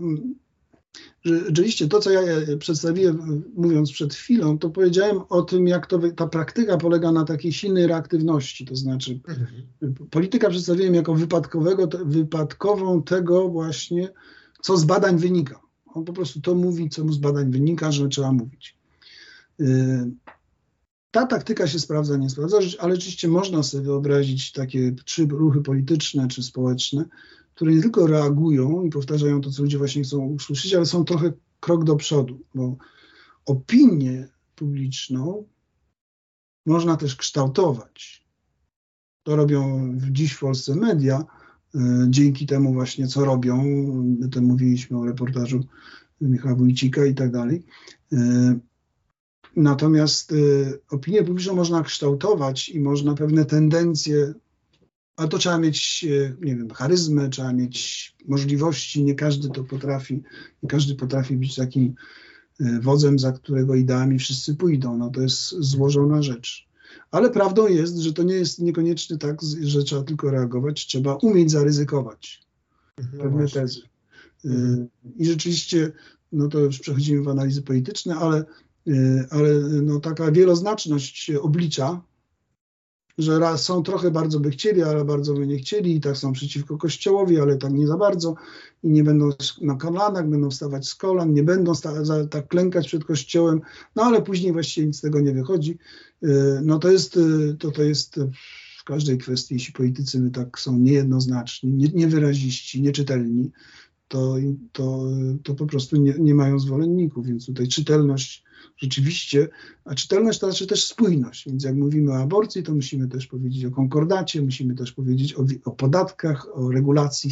[SPEAKER 3] rzeczywiście to, co ja przedstawiłem, mówiąc przed chwilą, to powiedziałem o tym, jak to, ta praktyka polega na takiej silnej reaktywności. To znaczy, mhm. polityka przedstawiłem jako wypadkowego, wypadkową tego właśnie, co z badań wynika. On po prostu to mówi, co mu z badań wynika, że trzeba mówić. Y, ta taktyka się sprawdza, nie sprawdza, ale rzeczywiście można sobie wyobrazić takie trzy ruchy polityczne czy społeczne, które nie tylko reagują i powtarzają to, co ludzie właśnie chcą usłyszeć, ale są trochę krok do przodu, bo opinię publiczną można też kształtować. To robią dziś w Polsce media, dzięki temu właśnie, co robią, my to mówiliśmy o reportażu Michała Wójcika i tak dalej. E, natomiast e, opinię publiczną można kształtować i można pewne tendencje, ale to trzeba mieć, nie wiem, charyzmę, trzeba mieć możliwości, nie każdy to potrafi, nie każdy potrafi być takim wodzem, za którego ideami wszyscy pójdą. No to jest złożona rzecz. Ale prawdą jest, że to nie jest niekoniecznie tak, że trzeba tylko reagować, trzeba umieć zaryzykować mhm, no pewne właśnie. tezy. Y, I rzeczywiście, no to już przechodzimy w analizy polityczne, ale, y, ale no taka wieloznaczność oblicza że raz są trochę bardzo by chcieli, ale bardzo by nie chcieli i tak są przeciwko Kościołowi, ale tak nie za bardzo. I nie będą na kolanach, będą wstawać z kolan, nie będą tak klękać przed Kościołem, no ale później właściwie nic z tego nie wychodzi. Y, no to jest, y, to, to jest w każdej kwestii, jeśli politycy tak są niejednoznaczni, nie, niewyraziści, nieczytelni, to, to, to po prostu nie, nie mają zwolenników, więc tutaj czytelność rzeczywiście, a czytelność to znaczy też spójność. Więc jak mówimy o aborcji, to musimy też powiedzieć o konkordacie, musimy też powiedzieć o, o podatkach, o regulacji.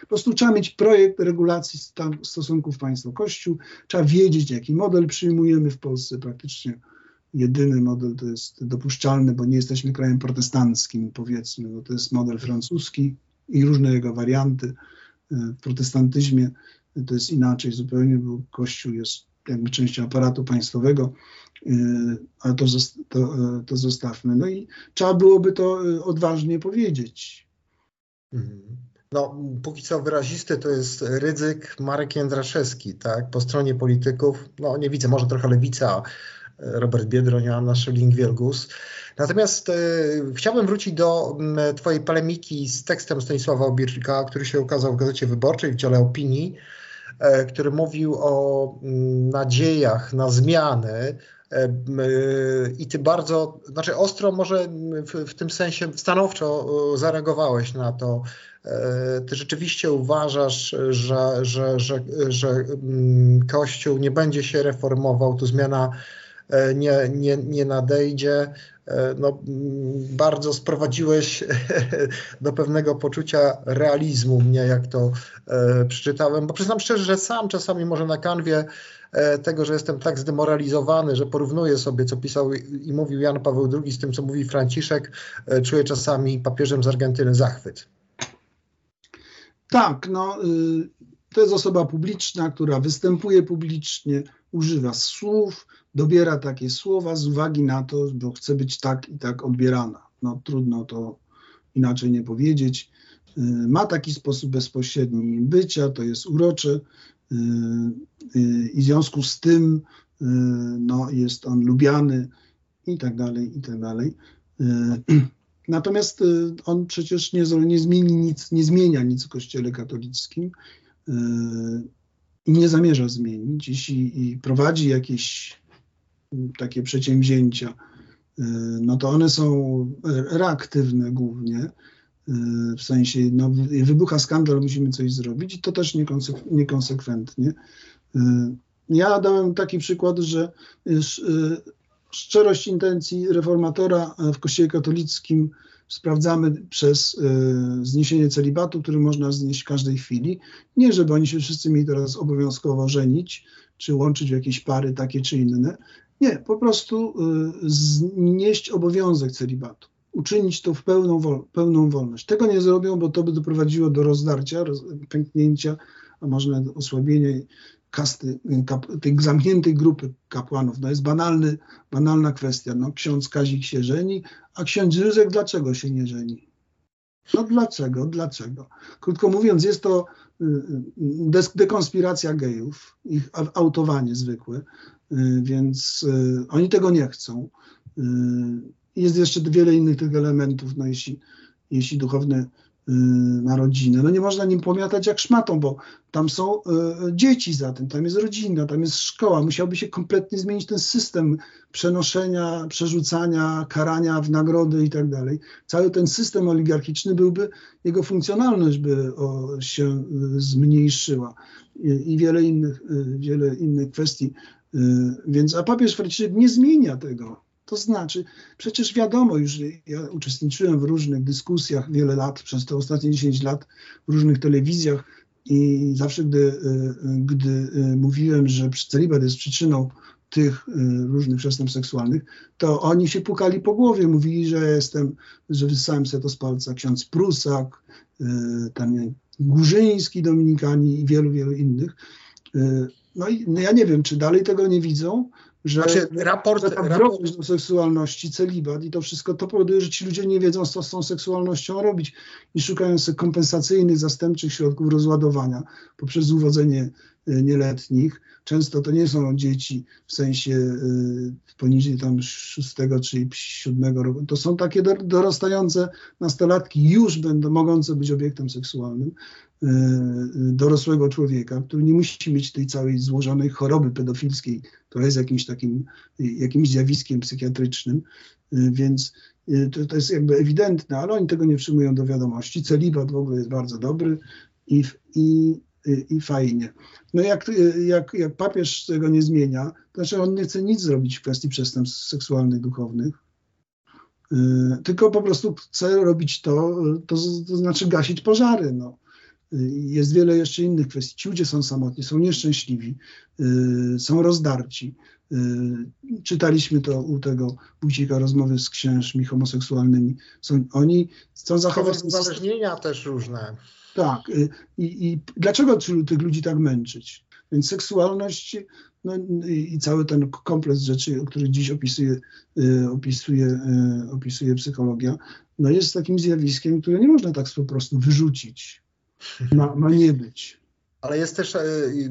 [SPEAKER 3] Po prostu trzeba mieć projekt regulacji stosunków państwo-kościół, trzeba wiedzieć, jaki model przyjmujemy w Polsce praktycznie. Jedyny model to jest dopuszczalny, bo nie jesteśmy krajem protestanckim, powiedzmy, bo to jest model francuski i różne jego warianty. W protestantyzmie to jest inaczej zupełnie, bo Kościół jest jakby częścią aparatu państwowego, ale to, to, to zostawmy. No i trzeba byłoby to odważnie powiedzieć.
[SPEAKER 2] Mhm. No, póki co wyrazisty to jest ryzyk Marek Jędraszewski, tak? Po stronie polityków, no nie widzę, może trochę lewica, Robert Biedroń, Anna Schilling-Wielgus. Natomiast e, chciałbym wrócić do m, twojej polemiki z tekstem Stanisława Obirczyka, który się ukazał w Gazecie Wyborczej w dziale opinii, który mówił o m, nadziejach na zmiany e, i ty bardzo, znaczy ostro może w, w, tym sensie stanowczo zareagowałeś na to. Ty rzeczywiście uważasz, że, że, że, że Kościół nie będzie się reformował, to zmiana nie, nie, nie nadejdzie. No, bardzo sprowadziłeś do pewnego poczucia realizmu mnie, jak to przeczytałem, bo przyznam szczerze, że sam czasami może na kanwie tego, że jestem tak zdemoralizowany, że porównuję sobie, co pisał i mówił Jan Paweł II z tym, co mówi Franciszek, czuję czasami papieżem z Argentyny zachwyt.
[SPEAKER 3] Tak, no to jest osoba publiczna, która występuje publicznie, używa słów, dobiera takie słowa z uwagi na to, bo chce być tak i tak odbierana. No trudno to inaczej nie powiedzieć. Ma taki sposób bezpośredni bycia, to jest urocze i w związku z tym no, jest on lubiany i tak dalej, i tak dalej. Natomiast on przecież nie, nie, zmieni nic, nie zmienia nic w Kościele katolickim i nie zamierza zmienić. Jeśli prowadzi jakieś takie przedsięwzięcia, no to one są reaktywne głównie, w sensie no, wybucha skandal, musimy coś zrobić i to też niekonsek niekonsekwentnie. Ja dałem taki przykład, że szczerość intencji reformatora w Kościele katolickim sprawdzamy przez zniesienie celibatu, który można znieść w każdej chwili. Nie, żeby oni się wszyscy mieli teraz obowiązkowo żenić, czy łączyć w jakieś pary takie czy inne. Nie, po prostu znieść obowiązek celibatu uczynić to w pełną, wol, pełną wolność. Tego nie zrobią, bo to by doprowadziło do rozdarcia, roz, pęknięcia, a może osłabienia kasty, kap, tej zamkniętej grupy kapłanów. No jest banalny, banalna kwestia. No, ksiądz Kazik się żeni, a ksiądz Józek dlaczego się nie żeni? No dlaczego? Dlaczego? Krótko mówiąc, jest to dekonspiracja gejów, ich autowanie zwykłe, więc oni tego nie chcą. Jest jeszcze wiele innych tych elementów, no jeśli, jeśli duchowne y, na rodzinę. No nie można nim pomiatać jak szmatą, bo tam są y, dzieci za tym, tam jest rodzina, tam jest szkoła. Musiałby się kompletnie zmienić ten system przenoszenia, przerzucania, karania w nagrody i tak dalej. Cały ten system oligarchiczny byłby, jego funkcjonalność by się y, zmniejszyła i wiele, innych, wiele innych kwestii. Więc, a papież Franciszek nie zmienia tego. To znaczy, przecież wiadomo już, ja uczestniczyłem w różnych dyskusjach wiele lat, przez te ostatnie 10 lat w różnych telewizjach i zawsze, gdy, gdy mówiłem, że celibat jest przyczyną tych różnych przestępstw seksualnych, to oni się pukali po głowie, mówili, że jestem, że wysysałem sobie to z palca ksiądz Prusak, tam Górzyński, Dominikani i wielu, wielu innych. No i no ja nie wiem, czy dalej tego nie widzą, że,
[SPEAKER 2] znaczy, raport,
[SPEAKER 3] raport... do seksualności, celibat i to wszystko, to powoduje, że ci ludzie nie wiedzą, co z tą seksualnością robić i szukają sobie kompensacyjnych, zastępczych środków rozładowania poprzez uwodzenie nieletnich. Często to nie są dzieci w sensie y, poniżej tam szóstego czy siódmego roku. To są takie dorastające nastolatki, już będą mogące być obiektem seksualnym y, dorosłego człowieka, który nie musi mieć tej całej złożonej choroby pedofilskiej, która jest jakimś takim, jakimś zjawiskiem psychiatrycznym, więc to, to jest jakby ewidentne, ale oni tego nie przyjmują do wiadomości. Celibat w ogóle jest bardzo dobry i, i i fajnie. No jak, jak, jak papież tego nie zmienia, to znaczy on nie chce nic zrobić w kwestii przestępstw seksualnych, duchownych, y, tylko po prostu chce robić to, to, to znaczy gasić pożary. No. Y, jest wiele jeszcze innych kwestii. Ci ludzie są samotni, są nieszczęśliwi, y, są rozdarci. Czytaliśmy to u tego Wójcika rozmowy z księżmi homoseksualnymi. Są, oni chcą zachować...
[SPEAKER 2] Uzależnienia też różne.
[SPEAKER 3] Tak. Y, I, i dlaczego tych ludzi tak męczyć? Więc seksualność no, i, cały ten kompleks rzeczy, który dziś opisuje, y, opisuje, y, opisuje psychologia, no jest takim zjawiskiem, które nie można tak po prostu wyrzucić. Ma, ma nie być.
[SPEAKER 2] Ale jest też e,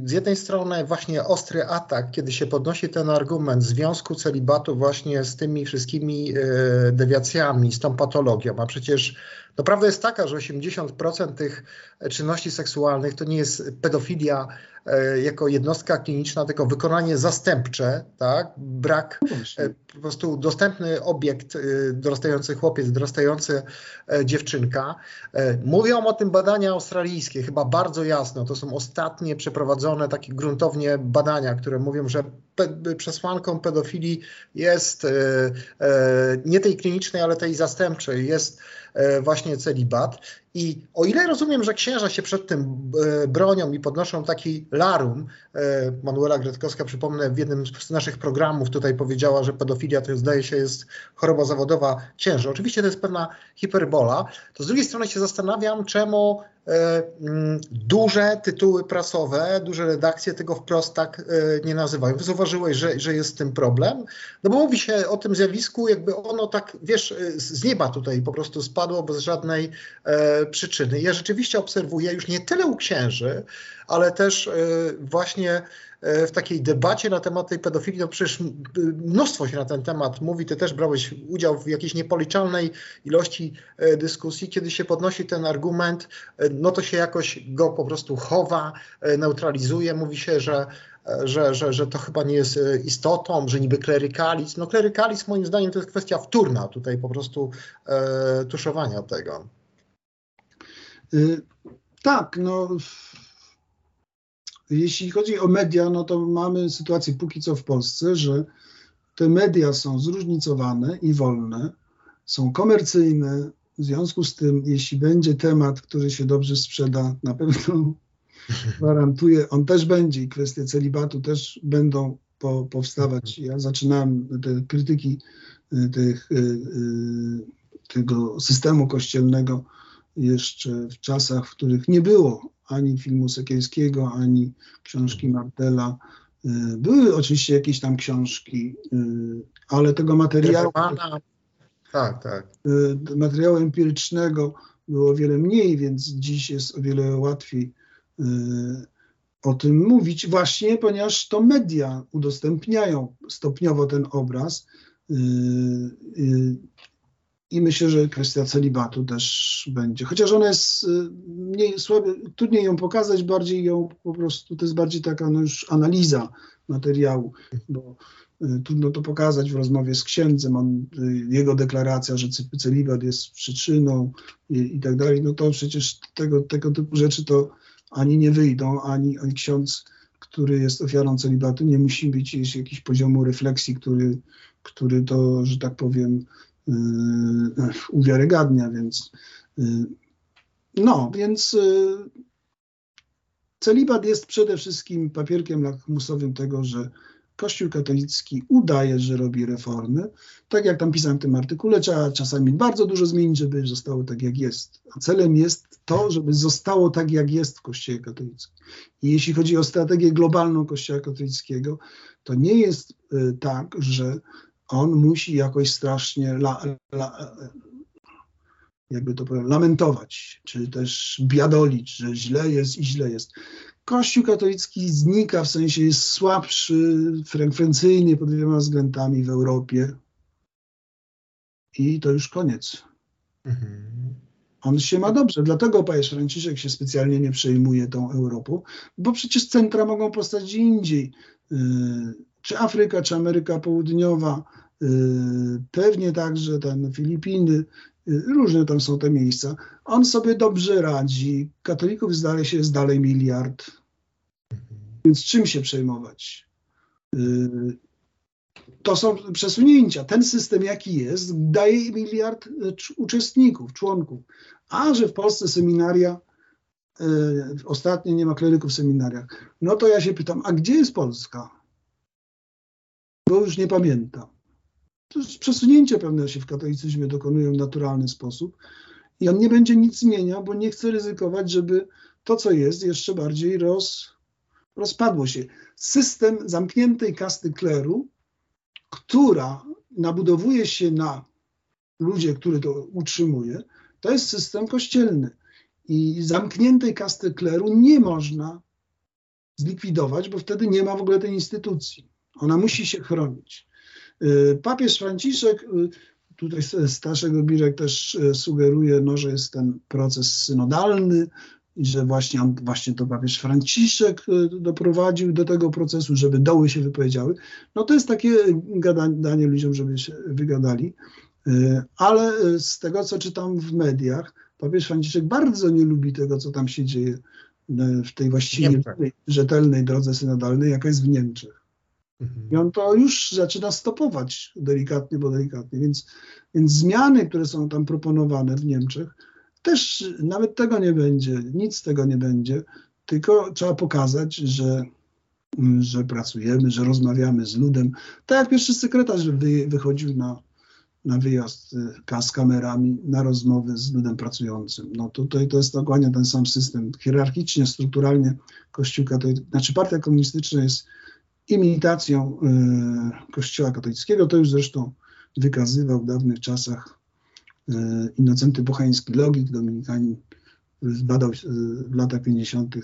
[SPEAKER 2] z jednej strony właśnie ostry atak, kiedy się podnosi ten argument związku celibatu właśnie z tymi wszystkimi e, dewiacjami, z tą patologią. A przecież no prawda jest taka, że 80% tych czynności seksualnych to nie jest pedofilia e, jako jednostka kliniczna, tylko wykonanie zastępcze, tak? Brak,
[SPEAKER 3] No
[SPEAKER 2] e, po prostu dostępny obiekt, e, dorastający chłopiec, dorastający dziewczynka. Mówią o tym badania australijskie, chyba bardzo jasno. To są ostatnie przeprowadzone takie gruntownie badania, które mówią, że pe przesłanką pedofilii jest nie tej klinicznej, ale tej zastępczej, jest właśnie celibat. I o ile rozumiem, że księża się przed tym bronią i podnoszą taki larum, Manuela Gretkowska, przypomnę, w jednym z naszych programów tutaj powiedziała, że pedofilia to zdaje się jest choroba zawodowa księży. Oczywiście to jest pewna hiperbola. To z drugiej strony się zastanawiam, czemu duże tytuły prasowe, duże redakcje tego wprost tak nie nazywają. Zauważyłeś, że, że jest z tym problem? No bo mówi się o tym zjawisku, jakby ono tak, wiesz, z nieba tutaj po prostu spadło bez żadnej e, przyczyny. Ja rzeczywiście obserwuję już nie tyle u księży, ale też e, właśnie w takiej debacie na temat tej pedofilii, no przecież mnóstwo się na ten temat mówi, ty też brałeś udział w jakiejś niepoliczalnej ilości dyskusji, kiedy się podnosi ten argument, no to się jakoś go po prostu chowa, neutralizuje, mówi się, że że, że, że to chyba nie jest istotą, że niby klerykalizm. No klerykalizm moim zdaniem to jest kwestia wtórna tutaj po prostu e, tuszowania tego.
[SPEAKER 3] Y, tak, no jeśli chodzi o media, no to mamy sytuację póki co w Polsce, że te media są zróżnicowane i wolne, są komercyjne. W związku z tym, jeśli będzie temat, który się dobrze sprzeda, na pewno gwarantuję, on też będzie i kwestie celibatu też będą po, powstawać. Ja zaczynałem te krytyki y, tych, y, tego systemu kościelnego jeszcze w czasach, w których nie było ani filmu Sekielskiego, ani książki Martela. Były oczywiście jakieś tam książki, ale tego materiału,
[SPEAKER 2] tak, tak.
[SPEAKER 3] materiału empirycznego było o wiele mniej, więc dziś jest o wiele łatwiej o tym mówić, właśnie ponieważ to media udostępniają stopniowo ten obraz. I myślę, że kwestia celibatu też będzie. Chociaż ona jest mniej słaby, trudniej ją pokazać, bardziej ją po prostu, to jest bardziej taka no już analiza materiału, bo trudno to pokazać w rozmowie z księdzem, on, jego deklaracja, że celibat jest przyczyną i, i tak dalej, no to przecież tego, tego typu rzeczy to ani nie wyjdą, ani, ani ksiądz, który jest ofiarą celibatu, nie musi być jakiś poziomu refleksji, który, który to, że tak powiem, uwiarygadnia, więc yy, no, więc celibat jest przede wszystkim papierkiem lakmusowym tego, że Kościół katolicki udaje, że robi reformy. Tak jak tam pisałem w tym artykule, trzeba czasami bardzo dużo zmienić, żeby zostało tak, jak jest. A celem jest to, żeby zostało tak, jak jest w Kościele katolickim. I jeśli chodzi o strategię globalną Kościoła katolickiego, to nie jest y, tak, że on musi jakoś strasznie la, la, jakby to powiem, lamentować, czy też biadolić, że źle jest i źle jest. Kościół katolicki znika, w sensie jest słabszy frekwencyjnie pod wieloma względami w Europie. I to już koniec. Mhm. On się ma dobrze, dlatego papież Franciszek się specjalnie nie przejmuje tą Europą, bo przecież centra mogą powstać gdzie indziej. Y, czy Afryka, czy Ameryka Południowa, y, pewnie także ten Filipiny, y, różne tam są te miejsca. On sobie dobrze radzi. Katolików zdaje się jest dalej miliard. Więc czym się przejmować? To są przesunięcia. Ten system, jaki jest, daje miliard uczestników, członków. A że w Polsce seminaria, ostatnio nie ma kleryków w seminariach, no to ja się pytam, a gdzie jest Polska? Bo już nie pamiętam. To jest przesunięcia pewne się w katolicyzmie dokonują w naturalny sposób i on nie będzie nic zmieniał, bo nie chce ryzykować, żeby to, co jest, jeszcze bardziej roz, rozpadło się. System zamkniętej kasty kleru, która nabudowuje się na ludzie, który to utrzymuje, to jest system kościelny. I zamkniętej kasty kleru nie można zlikwidować, bo wtedy nie ma w ogóle tej instytucji. Ona musi się chronić. Y, papież Franciszek, y, tutaj Staszek Birek też y, sugeruje, no, że jest ten proces synodalny i że właśnie, on, właśnie to papież Franciszek doprowadził do tego procesu, żeby doły się wypowiedziały. No to jest takie gadanie ludziom, żeby się wygadali. Ale z tego, co czytam w mediach, papież Franciszek bardzo nie lubi tego, co tam się dzieje w tej właściwie rzetelnej drodze synodalnej, jaka jest w Niemczech. Mhm. I on to już zaczyna stopować delikatnie, bo delikatnie. Więc, więc zmiany, które są tam proponowane w Niemczech, też nawet tego nie będzie, nic z tego nie będzie, tylko trzeba pokazać, że, że pracujemy, że rozmawiamy z ludem. Tak jak pierwszy sekretarz wy, wychodził na, na wyjazd y, z kamerami, na rozmowy z ludem pracującym. No tutaj to jest dokładnie ten sam system. Hierarchicznie, strukturalnie Kościół katolicki, znaczy partia komunistyczna jest imitacją y, Kościoła katolickiego. To już zresztą wykazywał w dawnych czasach y, Innocenty Bochański, logik dominikanin, badał w latach 50.,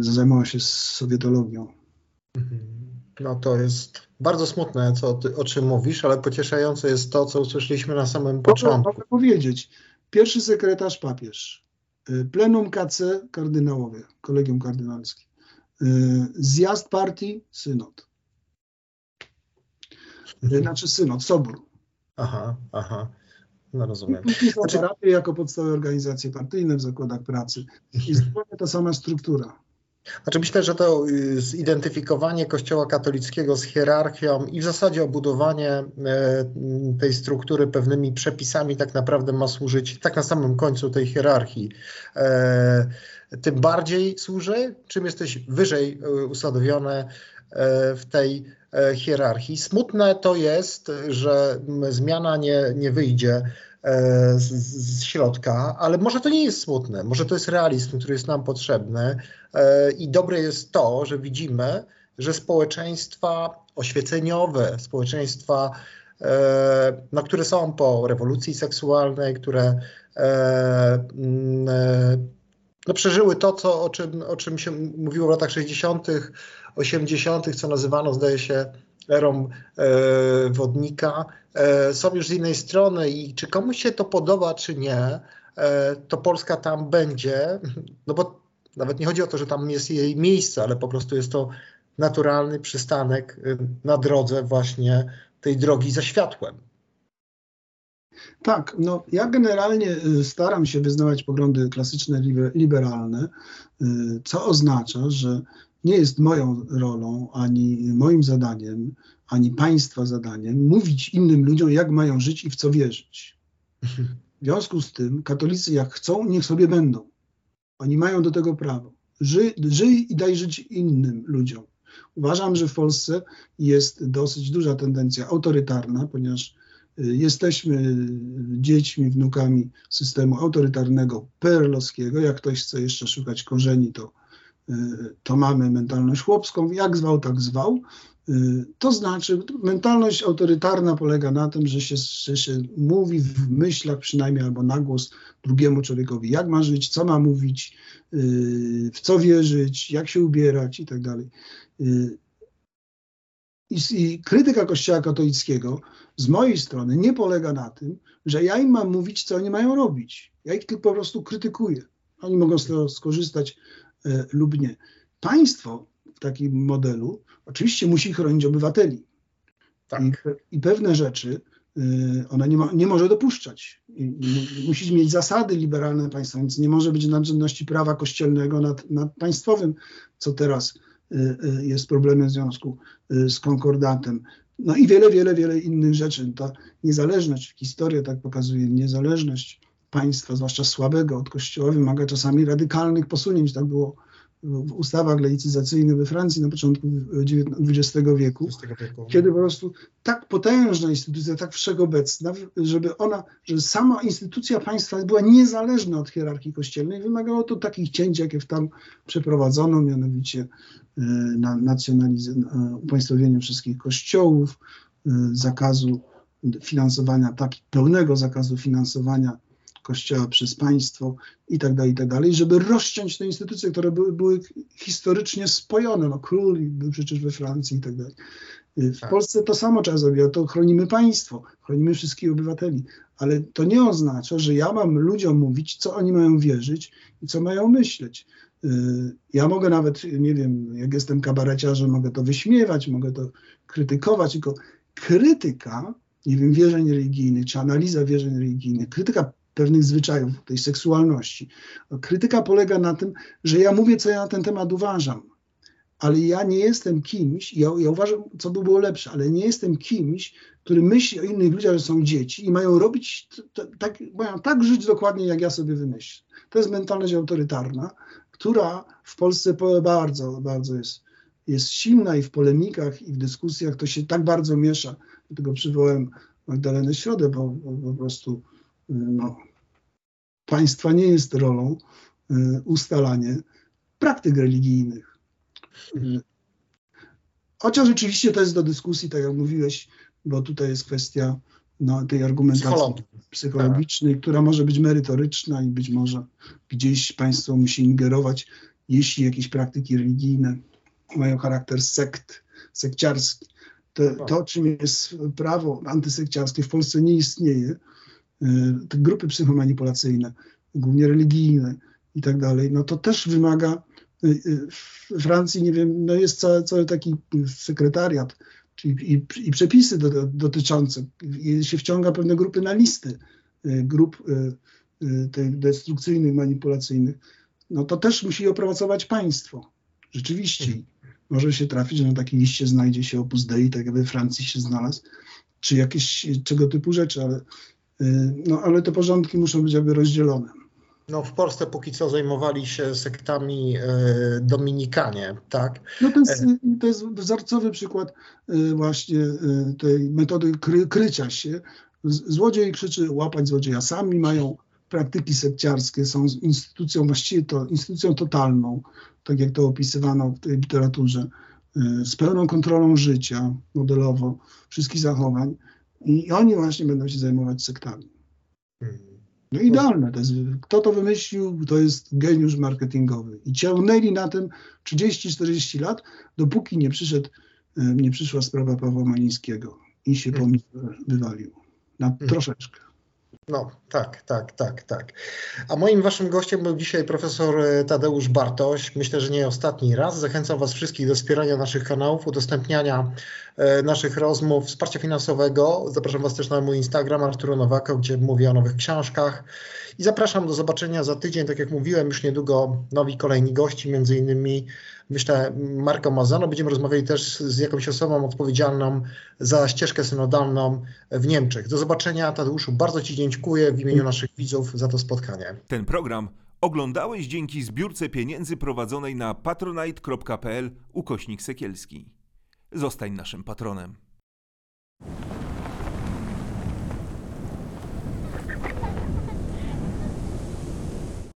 [SPEAKER 3] zajmował się sowietologią.
[SPEAKER 2] Mhm. No to jest bardzo smutne, co ty, o czym mówisz, ale pocieszające jest to, co usłyszeliśmy na samym początku.
[SPEAKER 3] Mogę powiedzieć. Pierwszy sekretarz papież, plenum KC kardynałowie, kolegium kardynalskie, zjazd partii, synod. Y, znaczy synod, sobór.
[SPEAKER 2] Aha, aha. No rozumiem.
[SPEAKER 3] Później znaczy... jako podstawowe organizacje partyjne w zakładach pracy. I zupełnie ta sama struktura.
[SPEAKER 2] Znaczy myślę, że to y, zidentyfikowanie Kościoła katolickiego z hierarchią i w zasadzie obudowanie e, tej struktury pewnymi przepisami tak naprawdę ma służyć tak na samym końcu tej hierarchii. E, tym bardziej służy, czym jesteś wyżej e, usadowione w tej hierarchii. Smutne to jest, że zmiana nie, nie wyjdzie z, z, środka, ale może to nie jest smutne, może to jest realizm, który jest nam potrzebny e, i dobre jest to, że widzimy, że społeczeństwa oświeceniowe, społeczeństwa, e, no, które są po rewolucji seksualnej, które no, przeżyły to, co, o, czym, o czym się mówiło w latach 60., 80., co nazywano, zdaje się, erą e, wodnika, e, są już z innej strony i czy komuś się to podoba, czy nie, e, to Polska tam będzie, no bo nawet nie chodzi o to, że tam jest jej miejsce, ale po prostu jest to naturalny przystanek na drodze właśnie tej drogi za światłem.
[SPEAKER 3] Tak, no ja generalnie staram się wyznawać poglądy klasyczne, liberalne, co oznacza, że nie jest moją rolą, ani moim zadaniem, ani państwa zadaniem mówić innym ludziom, jak mają żyć i w co wierzyć. W związku z tym katolicy jak chcą, niech sobie będą. Oni mają do tego prawo. Żyj, żyj i daj żyć innym ludziom. Uważam, że w Polsce jest dosyć duża tendencja autorytarna, ponieważ y, jesteśmy dziećmi, wnukami systemu autorytarnego perlowskiego. Jak ktoś chce jeszcze szukać korzeni, to to mamy mentalność chłopską, jak zwał, tak zwał. Y, to znaczy, mentalność autorytarna polega na tym, że się, że się mówi w myślach przynajmniej albo na głos drugiemu człowiekowi, jak ma żyć, co ma mówić, y, w co wierzyć, jak się ubierać i tak dalej. I krytyka Kościoła katolickiego z mojej strony nie polega na tym, że ja im mam mówić, co oni mają robić. Ja ich tylko po prostu krytykuję. Oni mogą z tego skorzystać lub nie. Państwo w takim modelu oczywiście musi chronić obywateli. Tak. I, I, pewne rzeczy y, ona nie, ma, nie może dopuszczać. I, i musi mieć zasady liberalne państwa, więc nie może być nadrzędności prawa kościelnego nad, nad państwowym, co teraz y, jest problemem w związku z konkordatem. No i wiele, wiele, wiele innych rzeczy. Ta niezależność, historia tak pokazuje, niezależność państwa, zwłaszcza słabego od Kościoła, wymaga czasami radykalnych posunięć. Tak było w ustawach laicyzacyjnych we Francji na początku wieku,
[SPEAKER 2] XX wieku.
[SPEAKER 3] kiedy po prostu tak potężna instytucja, tak wszechobecna, żeby ona, że sama instytucja państwa była niezależna od hierarchii kościelnej, wymagało to takich cięć, jakie w tam przeprowadzono, mianowicie y, na nacjonaliz- y, upaństwowienie wszystkich kościołów, y, zakazu finansowania, tak, pełnego zakazu finansowania kościoła przez państwo i tak dalej, i tak dalej, żeby rozciąć te instytucje, które były, były historycznie spojone. No, król był przecież we Francji i tak dalej. W
[SPEAKER 2] Tak.
[SPEAKER 3] Polsce to samo trzeba zrobić, to chronimy państwo, chronimy wszystkich obywateli, ale to nie oznacza, że ja mam ludziom mówić, co oni mają wierzyć i co mają myśleć. Y, Ja mogę nawet, nie wiem, jak jestem kabareciarzem, mogę to wyśmiewać, mogę to krytykować, tylko krytyka, nie wiem, wierzeń religijnych, czy analiza wierzeń religijnych, krytyka pewnych zwyczajów, tej seksualności. Krytyka polega na tym, że ja mówię, co ja na ten temat uważam, ale ja nie jestem kimś, ja, ja uważam, co by było lepsze, ale nie jestem kimś, który myśli o innych ludziach, że są dzieci i mają robić, tak, mają tak żyć dokładnie, jak ja sobie wymyślę. To jest mentalność autorytarna, która w Polsce po- bardzo, bardzo jest, jest silna i w polemikach, i w dyskusjach to się tak bardzo miesza. Dlatego przywołałem Magdalenę Środę, bo, bo po prostu no, państwa nie jest rolą y, ustalanie praktyk religijnych. Y, Chociaż rzeczywiście to jest do dyskusji, tak jak mówiłeś, bo tutaj jest kwestia no, tej argumentacji psychologicznej, która może być merytoryczna i być może gdzieś państwo musi ingerować, jeśli jakieś praktyki religijne mają charakter sekt, sekciarski. To, to czym jest prawo antysekciarskie w Polsce nie istnieje. Y, Te grupy psychomanipulacyjne, głównie religijne i tak dalej, no to też wymaga y, y, w Francji, nie wiem, no jest cały, cały taki sekretariat, czyli i, i przepisy do, do, dotyczące, i się wciąga pewne grupy na listy grup tych destrukcyjnych, manipulacyjnych, no to też musi opracować państwo. Rzeczywiście. Może się trafić, że na takiej liście znajdzie się Opus Dei, tak jak we Francji się znalazł, czy jakieś czego typu rzeczy, ale, no, ale te porządki muszą być jakby rozdzielone.
[SPEAKER 2] No, w Polsce póki co zajmowali się sektami e, Dominikanie, tak?
[SPEAKER 3] No to jest, to jest wzorcowy przykład y, właśnie y, tej metody kry, krycia się. Złodziej krzyczy łapać złodzieja. Sami mają praktyki sekciarskie, są instytucją, właściwie to instytucją totalną, tak jak to opisywano w tej literaturze, y, z pełną kontrolą życia modelowo, wszystkich zachowań i oni właśnie będą się zajmować sektami.
[SPEAKER 2] Hmm.
[SPEAKER 3] No idealne. To jest, kto to wymyślił, to jest geniusz marketingowy. I ciągnęli na tym 30-40 lat, dopóki nie przyszedł, e, nie przyszła sprawa Pawła Malińskiego i się pomysł wywalił. Na troszeczkę.
[SPEAKER 2] No, tak, tak, tak, tak. A moim waszym gościem był dzisiaj profesor e, Tadeusz Bartoś. Myślę, że nie ostatni raz. Zachęcam was wszystkich do wspierania naszych kanałów, udostępniania e, naszych rozmów, wsparcia finansowego. Zapraszam was też na mój Instagram Arturo Nowako, gdzie mówię o nowych książkach. I zapraszam do zobaczenia za tydzień. Tak jak mówiłem, już niedługo nowi kolejni gości, między innymi myślę Marko Mazano. Będziemy rozmawiali też z jakąś osobą odpowiedzialną za ścieżkę synodalną w Niemczech. Do zobaczenia Tadeuszu. Bardzo Ci dziękuję w imieniu naszych widzów za to spotkanie.
[SPEAKER 1] Ten program oglądałeś dzięki zbiórce pieniędzy prowadzonej na patronite.pl ukośnik sekielski. Zostań naszym patronem.